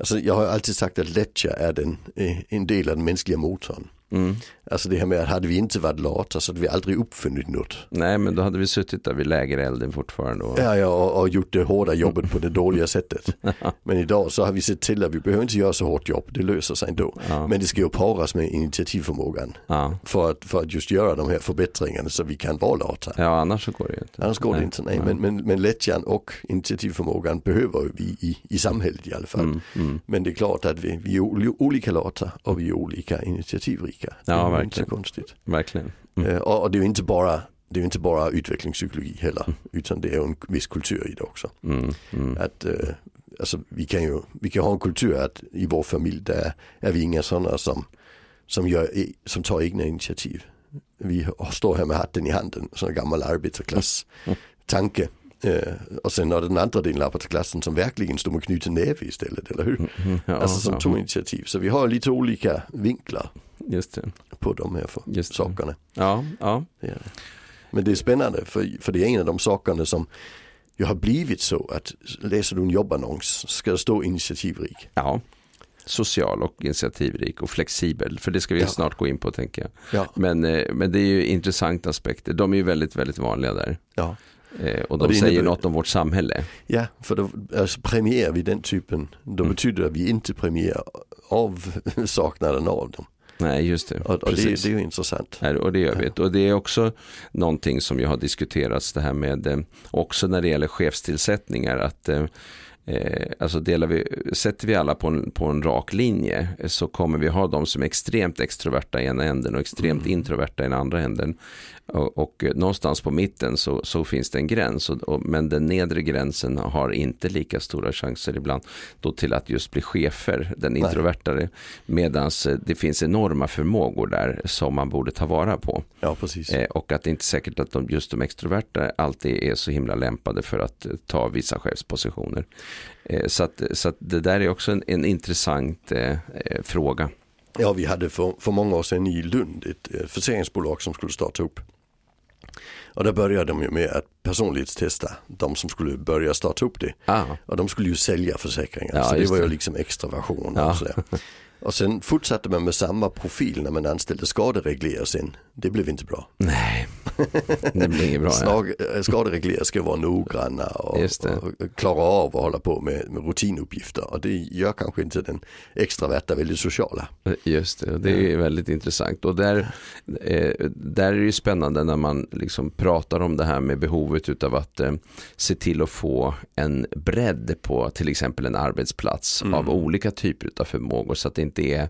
Alltså jag har alltid sagt att lättja är den, eh, en del av den mänskliga motorn. Mm. Alltså det här med att hade vi inte varit lata så hade vi aldrig uppfunnit något. Nej men då hade vi suttit där vid lägerelden fortfarande. Och... Ja, ja och, och, gjort det hårda jobbet på det dåliga sättet. [laughs] men idag så har vi sett till att vi behöver inte göra så hårt jobb, det löser sig ändå. Ja. Men det ska ju paras med initiativförmågan. Ja. För, att, för att just göra de här förbättringarna så vi kan vara lata. Ja annars så går det ju inte. Annars går nej. det inte, nej. nej. Men, men, men lättjan och initiativförmågan behöver vi i, i samhället i alla fall. Mm, mm. Men det är klart att vi, vi är olika lata och vi är olika initiativrika. Ja, verkligen. Inte konstigt. Verkligen. Mm. Och, och, det är ju inte bara det är inte bara utvecklingspsykologi heller, mm. utan det är en viss kultur i det också. Mm. Mm. Att, uh, alltså, vi, kan ju, vi kan ha en kultur att i vår familj där är vi inga sådana som, som, gör, som tar egna initiativ. Vi står här med hatten i handen, sån gammal arbetarklass [laughs] tanke. Och sen har den andra delen av arbetarklassen som verkligen står med knuten näve istället, eller hur? Mm, mm, ja, alltså som ja. tog initiativ. Så vi har lite olika vinklar Just det. på de här Just sakerna. Ja, ja. Det det. Men det är spännande för, för det är en av de sakerna som ju har blivit så att läser du en jobbannons ska det stå initiativrik. Ja, social och initiativrik och flexibel. För det ska vi ja. snart gå in på tänker jag. Ja. Men, eh, men det är ju intressanta aspekter. De är ju väldigt, väldigt vanliga där. Ja. Eh, och de och säger innebär... något om vårt samhälle. Ja, för då alltså, premierar vi den typen, då mm. betyder det att vi inte premierar avsaknaden [laughs] av dem. Nej, just det. Och, och det, det, är ju intressant. Nej, och det gör vi. Och det är också någonting som ju har diskuterats det här med, eh, också när det gäller chefstillsättningar, att, eh, alltså delar vi, sätter vi alla på en, på en rak linje så kommer vi ha de som är extremt extroverta i ena änden och extremt mm. introverta i den andra änden. Och, och, någonstans på mitten så, så finns det en gräns. Och, och, men den nedre gränsen har inte lika stora chanser ibland då till att just bli chefer, den introvertare. Medan eh, det finns enorma förmågor där som man borde ta vara på. Ja, precis. Eh, och att det inte är säkert att de, just de extroverta alltid är så himla lämpade för att eh, ta vissa chefspositioner. Eh, så, att, så att det där är också en, en intressant eh, eh, fråga. Ja, vi hade för, för många år sedan i Lund ett försäkringsbolag som skulle starta upp. Och där började de ju med att personlighetstesta de som skulle börja starta upp det. Ah. Och de skulle ju sälja försäkringar. Ja, så det var ju liksom extraversion ja. och sådär. [laughs] Och sen fortsatte man med samma profil när man anställde skadereglerare sen. Det blev inte bra. Nej, det blev inget bra. ja. Eh, skadereglerare ska vara noggranna och, och, klara av att hålla på med, med, rutinuppgifter. Och det gör kanske inte den extraverta väldigt sociala. Just det, det är väldigt intressant. Och där, eh, där är det ju spännande när man liksom pratar om det här med behovet av att eh, se till att få en bredd på till exempel en arbetsplats mm. av olika typer av förmågor. Så att det inte är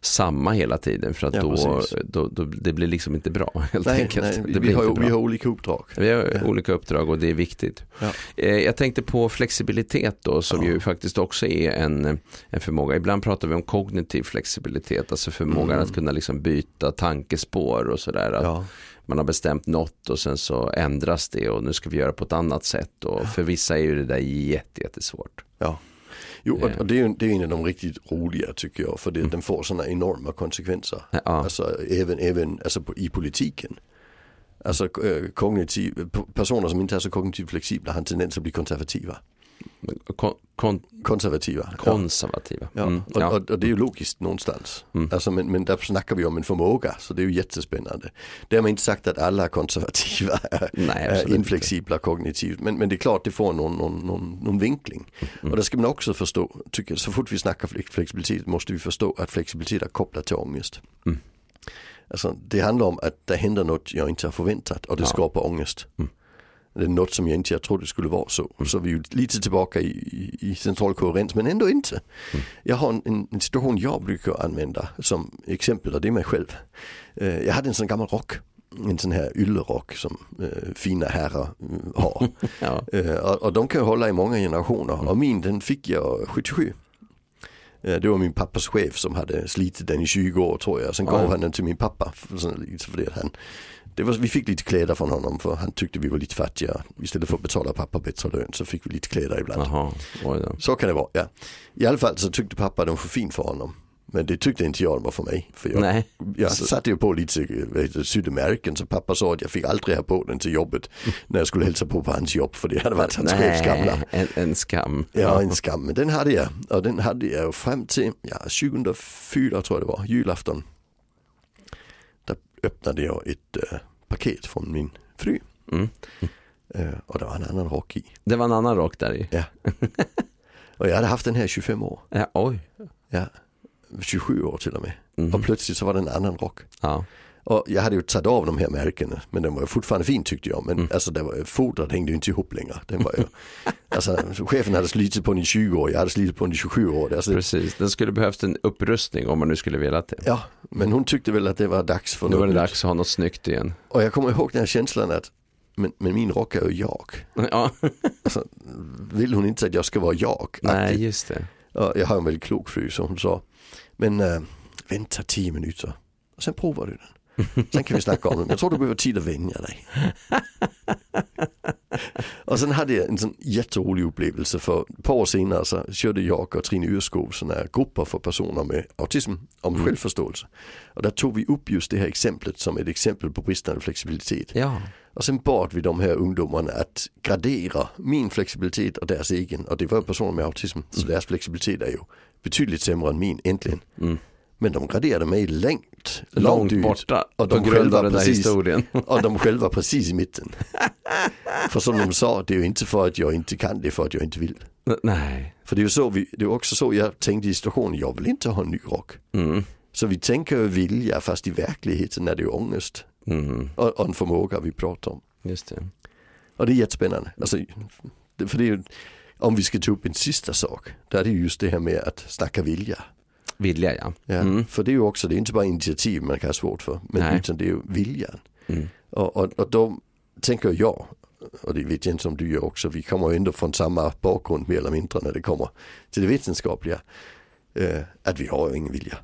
samma hela tiden för att ja, då, då, då, det blir liksom inte bra [laughs] helt nej, enkelt. Nej, vi, har, vi har olika uppdrag. Vi har ja. olika uppdrag och det är viktigt. Ja. Eh, jag tänkte på flexibilitet då som ju faktiskt också är en, en förmåga. Ibland pratar vi om kognitiv flexibilitet, alltså förmågan mm. att kunna liksom byta tankespår och sådär. Man har bestämt något och sen så ändras det och nu ska vi göra på ett annat sätt och för vissa är ju det där jättesvårt. Ja. Jo, och, och det, är, det är en av de riktigt roliga tycker jag, för det, mm. den får sådana enorma konsekvenser. Ja. Alltså även, även alltså på, i politiken. Alltså äh, kognitiv, personer som inte är så kognitivt flexibla har en tendens att bli konservativa. Kon, kon, konservativa. Konservativa. Ja. Mm, ja. Och, och, och, det är ju logiskt någonstans. Mm. Alltså, men, men där snackar vi om en förmåga så det är ju jättespännande. Det har man inte sagt att alla konservativa är, [laughs] Nej, är inflexibla inte. kognitivt. Men, men det är klart det får någon, någon, någon, någon vinkling. Mm. Och det ska man också förstå, tycker, så fort vi snackar flexibilitet måste vi förstå att flexibilitet är kopplat till ångest. Mm. Alltså, det handlar om att det händer något jag inte har förväntat och det ja. skapar ångest. Mm. Det är något som jag inte jag trodde skulle vara så. Mm. Så vi är lite tillbaka i, i, i central koherens men ändå inte. Mm. Jag har en, en, situation jag brukar använda som exempel och det är mig själv. Uh, jag hade en sån gammal rock. En sån här yllerock som uh, fina herrar uh, har. [laughs] ja. och, och, de kan hålla i många generationer mm. och min den fick jag 77. Det var min pappas chef som hade slitit den i 20 år tror jag. Sen gav han den till min pappa. För, för det han det var, vi fick lite kläder från honom för han tyckte vi var lite fattiga. Istället för att betala pappa bättre lön så fick vi lite kläder ibland. Aha, så kan det vara, ja. I alla fall så tyckte pappa de var för fin för honom. Men det tyckte inte jag var för mig. För jag, Nej. jag satte ju på lite sydde märken så pappa sa att jag fick aldrig ha på den till jobbet när jag skulle hälsa på på hans jobb för det hade varit hans chefs gamla. En, en skam. Ja en skam, men den hade jag och den hade jag fram till ja, 2004 tror jag det var, julafton. Där öppnade jag ett äh, paket från min fru. Mm. Uh, och det var en annan rock i. Det var en annan rock där i? Ja. [laughs] och jag hade haft den här i 25 år. Ja, oj. Ja, 27 år till och med. Mm. Och plötsligt så var det en annan rock. Ja. Och jag hade ju tagit av de här märkena men den var fortfarande fin tyckte jag. Men mm. alltså det var, fodret hängde ju inte ihop längre. Den var ju, [laughs] alltså, chefen hade slitit på den i 20 år, jag hade slitit på den i 27 år. Alltså, Precis, den skulle behövt en upprustning om man nu skulle vilja det. Ja, men hon tyckte väl att det var dags för Nu var det dags att ha något snyggt igen. Och jag kommer ihåg den här känslan att men, men min rock är ju jag. [laughs] Ja. alltså, vill hon inte att jag ska vara jag? Nej, just det. Och jag har en väldigt klok fru som hon sa. Men äh, vänta tio minuter och sen provar du den. Sen kan vi snacka om det. Jag tror du behöver tid att vänja dig. och sen hade jag en sån jätterolig upplevelse för ett par år senare så körde jag och Trine Yrskog sådana här grupper för personer med autism om mm. självförståelse. Och där tog vi upp just det här exemplet som ett exempel på bristande flexibilitet. Ja. Och sen bad vi de här ungdomarna att gradera min flexibilitet och deras egen. Och det var personer med autism, så mm. deras flexibilitet är ju betydligt sämre än min äntligen. Mm. Men de graderade mig långt, långt, långt borta och de på grund av den precis, historien. och de själva precis i mitten. [laughs] för som de sa, det är ju inte för att jag inte kan, det är för att jag inte vill. Nej. För det är ju så, vi, det är också så jag tänkte i situationen, jag vill inte ha en ny rock. Mm. Så vi tänker vilja fast i verkligheten är det ju ångest. Mm. Och, och en förmåga vi pratar om. Just det. Och det är jättespännande. Alltså, för det är ju, om vi ska ta upp en sista sak, då är det just det här med att snacka vilja. Vilja ja. ja mm. För det är ju också, det är inte bara initiativ man kan ha svårt för, men Nej. utan det är ju viljan. Mm. Och, och, och då tänker jag, och det vet jag inte om du gör också, vi kommer ju ändå från samma bakgrund mer eller mindre när det kommer till det vetenskapliga, eh, att vi har ju ingen vilja.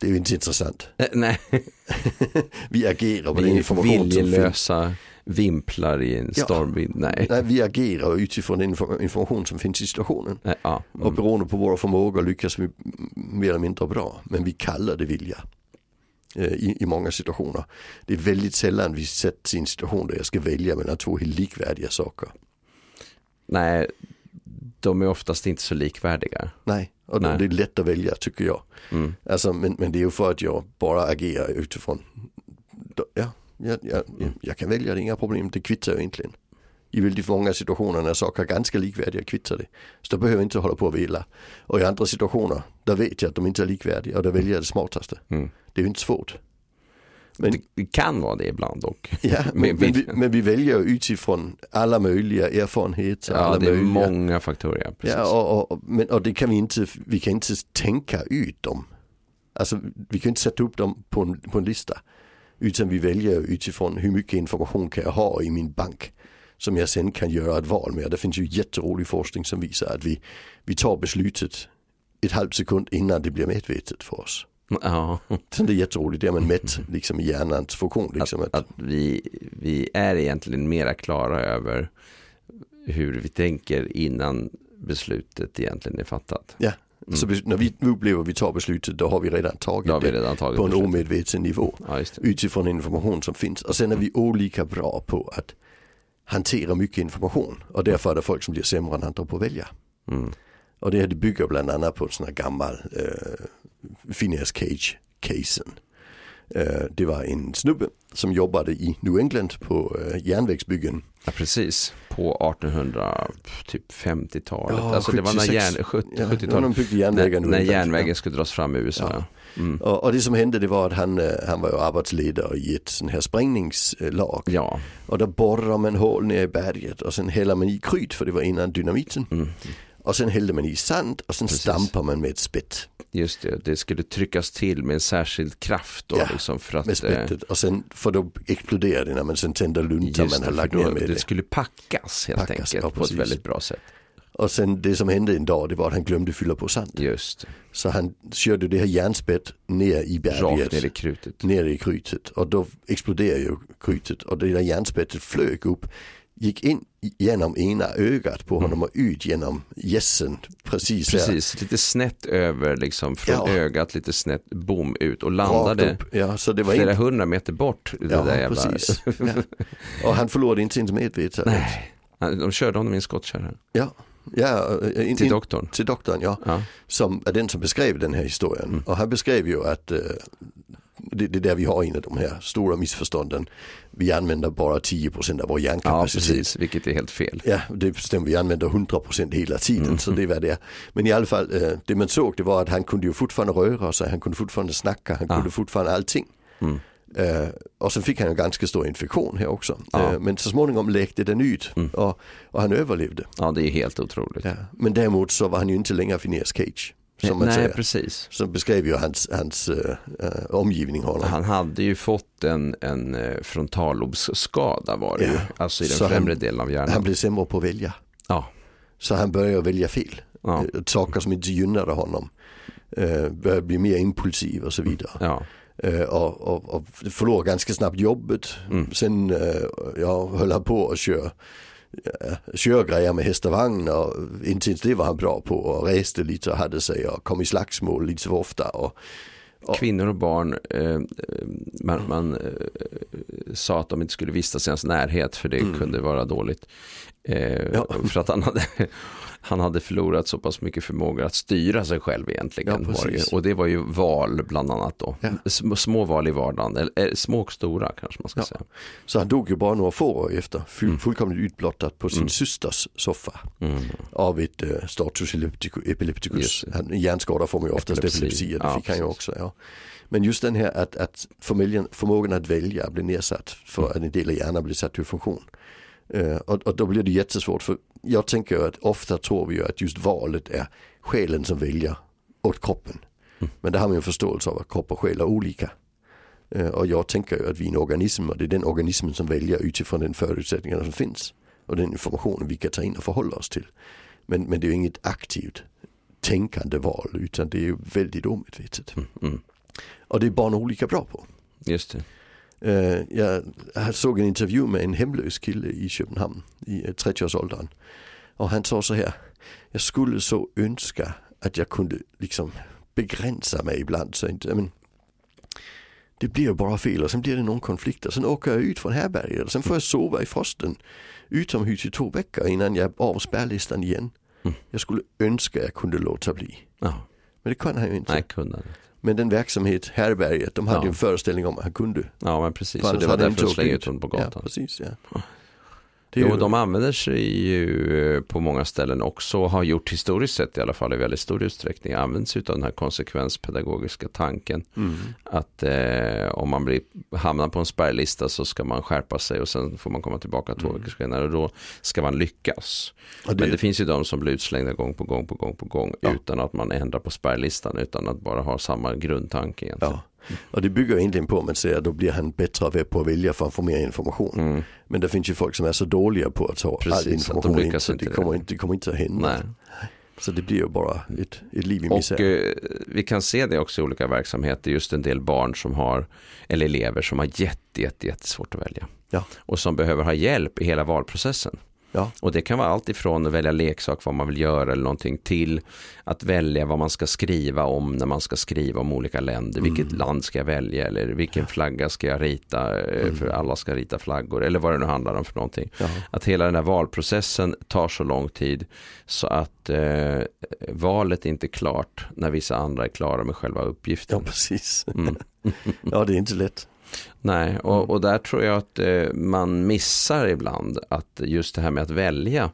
Det är ju inte intressant. Äh, nej. [laughs] vi agerar på vi den information som viljelösa vimplar i en stormvind. Ja. Nej. nej. Vi agerar utifrån den information som finns i situationen. Nej, ja. mm. Och beroende på våra förmågor lyckas vi mer eller mindre bra. Men vi kallar det vilja. Eh, I, I många situationer. Det är väldigt sällan vi sätts i en situation där jag ska välja mellan två helt likvärdiga saker. Nej, de är oftast inte så likvärdiga. Nej, och Nej. det är lätt att välja tycker jag. Mm. Alltså, men, men det är ju för att jag bara agerar utifrån, ja, jag, jag, jag kan välja det, inga problem, det kvittar ju egentligen. I väldigt många situationer när saker är ganska likvärdiga kvittar det. Så då behöver jag inte hålla på och vila. Och i andra situationer, där vet jag att de inte är likvärdiga och då väljer jag det smartaste. Mm. Det är ju inte svårt. Men, det kan vara det ibland dock. [laughs] Ja, men, men, vi, men vi väljer utifrån alla möjliga erfarenheter. Ja, alla det är möjliga. många faktorer. Ja, ja och, och, men, och det kan vi inte, vi kan inte tänka ut dem. Alltså vi kan inte sätta upp dem på en, på en lista. Utan vi väljer utifrån hur mycket information kan jag ha i min bank. Som jag sen kan göra ett val med. Det finns ju jätterolig forskning som visar att vi, vi tar beslutet ett halvt sekund innan det blir medvetet för oss. Ja. Så det är jätteroligt, det är man mätt liksom, i hjärnans funktion. Liksom, att, att, vi, vi är egentligen mera klara över hur vi tänker innan beslutet egentligen är fattat. Ja, mm. så när vi upplever att vi tar beslutet då har vi redan tagit vi redan tagit det på en omedveten nivå. Ja, utifrån information som finns. Och sen är vi olika bra på att hantera mycket information och därför är det folk som blir sämre än andra på att välja. Mm. Och det, här, det bygger bland annat på en sån här gammal eh, Phineas Cage-casen. Eh, det var en snubbe som jobbade i New England på eh, järnvägsbyggen. Ja, precis, på 1850-talet. Ja, alltså 76, det var när järn, 70, ja, 70-talet. Järnvägar när, när järnvägen skulle dras fram i USA. Mm. Och, och, det som hände det var att han, eh, han var ju arbetsledare i ett sånt här sprängningslag. Ja. Och då borrar man hål ner i berget och sen häller man i kryt för det var innan dynamiten. Mm. Och sen hällde man i sand och sen Precis. stampar man med ett spett. Just det, det skulle tryckas till med en särskild kraft då. Ja, liksom för att, med spettet. Och sen, för då exploderar det när man sen tänder luntan man har lagt ner med det. Det skulle packas helt packas, enkelt ja, på ett väldigt bra sätt. Och sen det som hände en dag det var att han glömde fylla på sand. Just. Så han körde det här järnspett ner i berget. Rakt ner i krutet. Ner i krytet. Och då exploderade ju krytet och det där järnspettet flög upp gick in genom ena ögat på honom och ut genom gässen. Precis, precis lite snett över liksom från ja. ögat, lite snett bom ut och landade ja, så det var flera inte... hundra meter bort. Det ja, där jävla... precis. [laughs] Ja. Och han förlorade inte sin medvetande. Nej, de körde honom i en skottkärra. Ja. Ja, in, till doktorn. Till doktorn ja. ja. Som är den som beskrev den här historien. Mm. Och han beskrev ju att uh, det, det är där vi har en av de här stora missförstånden. Vi använder bara 10% av vår hjärnkapacitet. Ja, precis, vilket är helt fel. Ja, det stämmer. Vi använder 100% hela tiden. Mm. Så det var det. Men i alla fall, eh, det man såg det var att han kunde ju fortfarande röra sig, han kunde fortfarande snacka, han ja. kunde fortfarande allting. Mm. Uh, och sen fick han en ganska stor infektion här också. Ja. Uh, men så småningom läkte den ut mm. och, och, han överlevde. Ja det är helt otroligt. Ja. Men däremot så var han ju inte längre Phineas Cage. Som Nej, säger. precis. Som beskrev ju hans, hans uh, omgivning honom. Han hade ju fått en, en frontallobsskada var det ja. ju. Alltså i den så främre han, delen av hjärnan. Han blev sämre på att välja. Ja. Så han började välja fel. Ja. Saker som inte gynnade honom. började bli mer impulsiv och så vidare. Ja. Och, och, och förlorade ganska snabbt jobbet. Mm. Sen ja, höll han på att köra körgrejer med häst och vagn och inte ens det var han bra på och reste lite och hade sig och kom i slagsmål lite för ofta. Och, och... Kvinnor och barn, eh, man, man eh, sa att de inte skulle vistas i hans närhet för det mm. kunde vara dåligt. Eh, ja. För att han hade, han hade förlorat så pass mycket förmåga att styra sig själv egentligen. Ja, det och det var ju val bland annat då. Ja. Små val i vardagen, eller eh, små och stora kanske man ska ja. säga. Så han dog ju bara några få år efter, full, mm. fullkomligt utblottad på sin mm. systers soffa. Mm. Av ett uh, status epilepticus. Han, hjärnskada får man ju oftast epilepsi, epilepsi det fick han ju också. Ja. Men just den här att, att förmågan att välja blir nedsatt för att en del av hjärnan blir satt ur funktion. Uh, och, och, då blir det jättesvårt för jag tänker att ofta tror vi ju att just valet är själen som väljer åt kroppen. Mm. Men det har man ju en förståelse av att kropp och själ är olika. Uh, och jag tänker ju att vi är en organism och det är den organismen som väljer utifrån den förutsättningarna som finns. Och den informationen vi kan ta in och förhålla oss till. Men, men det är ju inget aktivt tänkande val utan det är ju väldigt omedvetet. Mm, mm. Och det är barn olika bra på. Just det. Uh, jag såg en intervju med en hemlös kille i Köpenhamn i 30-årsåldern. Och han sa så här, jag skulle så önska att jag kunde liksom begränsa mig ibland. Så inte, men, det blir ju bara fel och sen blir det någon konflikt och sen åker jag ut från härbärget och sen får jag sova i frosten utomhus i två veckor innan jag av spärrlistan igen. Mm. Jag skulle önska jag kunde låta bli. Ja. Men det kan han ju inte. Nej, kunde inte. Men den verksamhet, härberget, de hade ja. en föreställning om att han kunde. Ja men precis, så det var därför de slängde ut honom på gatan. Ja, precis, ja. Jo, ju... de använder sig ju eh, på många ställen också, har gjort historiskt sett i alla fall i väldigt stor utsträckning, används av den här konsekvenspedagogiska tanken. Mm. Att eh, om man blir, hamnar på en spärrlista så ska man skärpa sig och sen får man komma tillbaka två mm. veckor senare och då ska man lyckas. Det... Men det finns ju de som blir utslängda gång på gång på gång på gång ja. utan att man ändrar på spärrlistan utan att bara ha samma grundtanke egentligen. Ja. Och det bygger egentligen på att man säger att då blir han bättre på att välja för att få mer information. Mm. Men det finns ju folk som är så dåliga på att ta Precis, all information in, så det kommer, inte, det kommer inte att hända. Nej. Så det blir ju bara ett, ett liv i misär. Och eh, vi kan se det också i olika verksamheter, just en del barn som har, eller elever som har jätte, jätte, jättesvårt att välja. Ja. Och som behöver ha hjälp i hela valprocessen. Ja. Och det kan vara allt ifrån att välja leksak, vad man vill göra eller någonting till att välja vad man ska skriva om när man ska skriva om olika länder. Mm. Vilket land ska jag välja eller vilken flagga ska jag rita eh, mm. för alla ska rita flaggor eller vad det nu handlar om för någonting. Ja. Att hela den här valprocessen tar så lång tid så att eh, valet inte är klart när vissa andra är klara med själva uppgiften. Ja, precis. Mm. [laughs] ja, det är inte lätt. Nej, och, mm. och där tror jag att eh, man missar ibland att just det här med att välja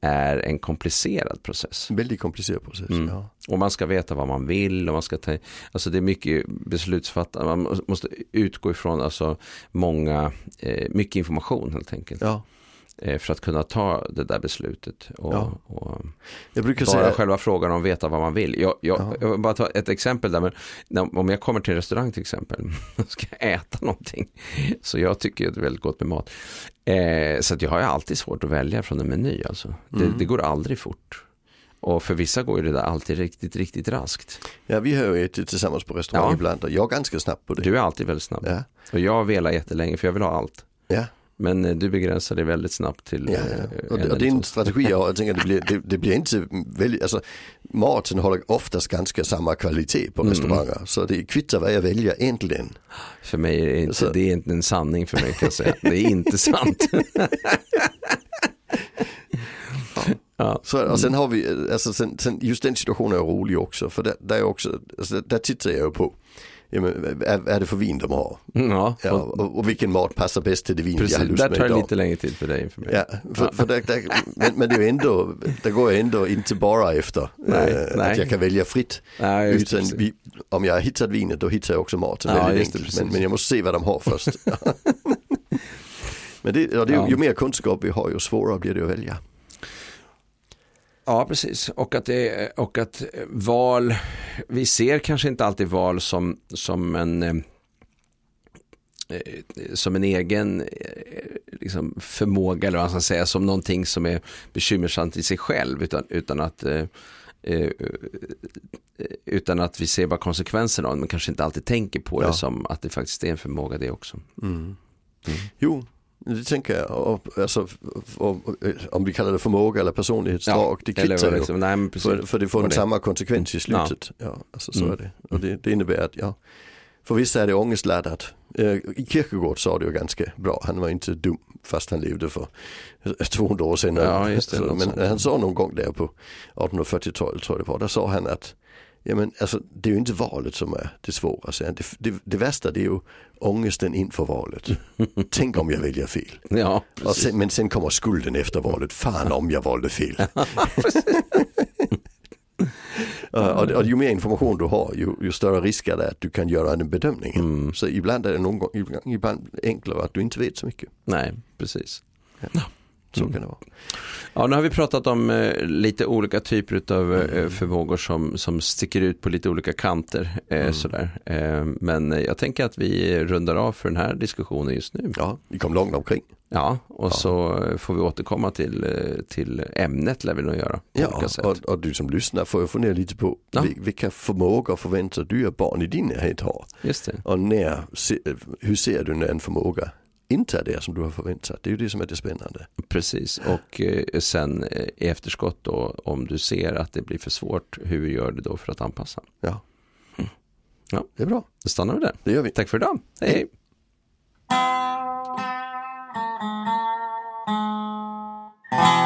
är en komplicerad process. Väldigt komplicerad process, mm. ja. Och man ska veta vad man vill och man ska ta, alltså det är mycket beslutsfattande, man måste utgå ifrån alltså många, eh, mycket information helt enkelt. Ja. Eh, för att kunna ta det där beslutet. Och, ja. och jag brukar bara säga... själva frågan om att veta vad man vill. Jag, jag, ja. jag bara ta ett exempel där, men om jag kommer till en restaurang till exempel, [laughs] ska jag äta någonting. Så jag tycker att det är väldigt gott med mat. Eh, så jag har alltid svårt att välja från en meny. Alltså. Det, mm. det går aldrig fort. Och för vissa går det där alltid riktigt, riktigt raskt. Ja, vi har ju ätit tillsammans på restaurang ja. ibland och jag är ganska snabb på det. Du är alltid väldigt snabb. Ja. Och jag velar jättelänge för jag vill ha allt. Ja. Men eh, du begränsar dig väldigt snabbt till ja, ja. Eh, och, och din strategi, jag tänker det blir, det, det, blir inte väldigt, alltså maten håller oftast ganska samma kvalitet på mm. restauranger. Så det kvittar vad jag väljer egentligen. För mig är det inte, så. det är inte en sanning för mig kan jag säga. Det är inte sant. [laughs] Ja. Så, och sen har vi, alltså sen, sen, just den situationen är rolig också. För där, där, är också, alltså, där tittar jag på ja, men, är, är det för vin de har? Ja. ja och, och, vilken mat passar bäst till det vin Precis, jag har lust där tar det lite längre tid för dig. För mig. Ja, för, för där, där, men, men, det är ändå, det går jag ändå inte bara efter nej, äh, nej. att jag kan välja fritt. Nej, Utan vi, om jag har hittat vinet då hittar jag också maten ja, väldigt enkelt. Men, men, jag måste se vad de har först. [laughs] men det, det, ju mer kunskap vi har ju svårare blir det att välja. Ja, precis. Och att, det, och att val, vi ser kanske inte alltid val som, som en eh, som en egen eh, liksom, förmåga eller vad man ska säga, som någonting som är bekymmersamt i sig själv utan, utan att eh, eh utan att vi ser bara konsekvenserna av men kanske inte alltid tänker på ja. det som att det faktiskt är en förmåga det också. Mm. Mm. Jo, det tänker jag, alltså, och, om vi kallar det förmåga eller personlighetsdrag, ja, det kvittar ju. Liksom, nej, för, för det får en samma konsekvens i slutet. Ja. ja alltså, så mm. är det. Och det, det, innebär att, ja, för vissa är det ångestladdat. Eh, Kierkegaard sa det ju ganska bra, han var inte dum fast han levde för [laughs] 200 år sedan. Ja, det, så, men han sa någon gång där på 1840-talet tror jag det var, där sa han att Ja, men alltså, det är ju inte valet som är det svåra. Det, det, det värsta det är ju ångesten inför valet. [laughs] Tänk om jag väljer fel. Ja, sen, men sen kommer skulden efter valet. Fan om jag valde fel. och, och ju mer information du har ju, ju större risk är det att du kan göra en bedömning. Mm. Så ibland är det någon gång, ibland enklare att du inte vet så mycket. Nej, precis. Ja. Så mm. kan det vara. Ja, nu har vi pratat om eh, lite olika typer av eh, mm. förmågor som, som sticker ut på lite olika kanter. Eh, mm. sådär. Eh, men jag tänker att vi rundar av för den här diskussionen just nu. Ja, vi kom långt omkring. Ja, och ja. så får vi återkomma till, eh, till ämnet lär vi nog göra. Ja, och, och, du som lyssnar får ju fundera lite på ja. vilka förmågor och förväntningar du och barn i din närhet har. Just det. Och när, hur ser du när en förmåga inte är det som du har förväntat. Det är ju det som är det spännande. Precis och eh, sen eh, i efterskott då om du ser att det blir för svårt. Hur gör du då för att anpassa? Ja. Mm. Ja, det är bra. Då stannar vi där. Det gör vi. Tack för idag. Hej. hej. hej.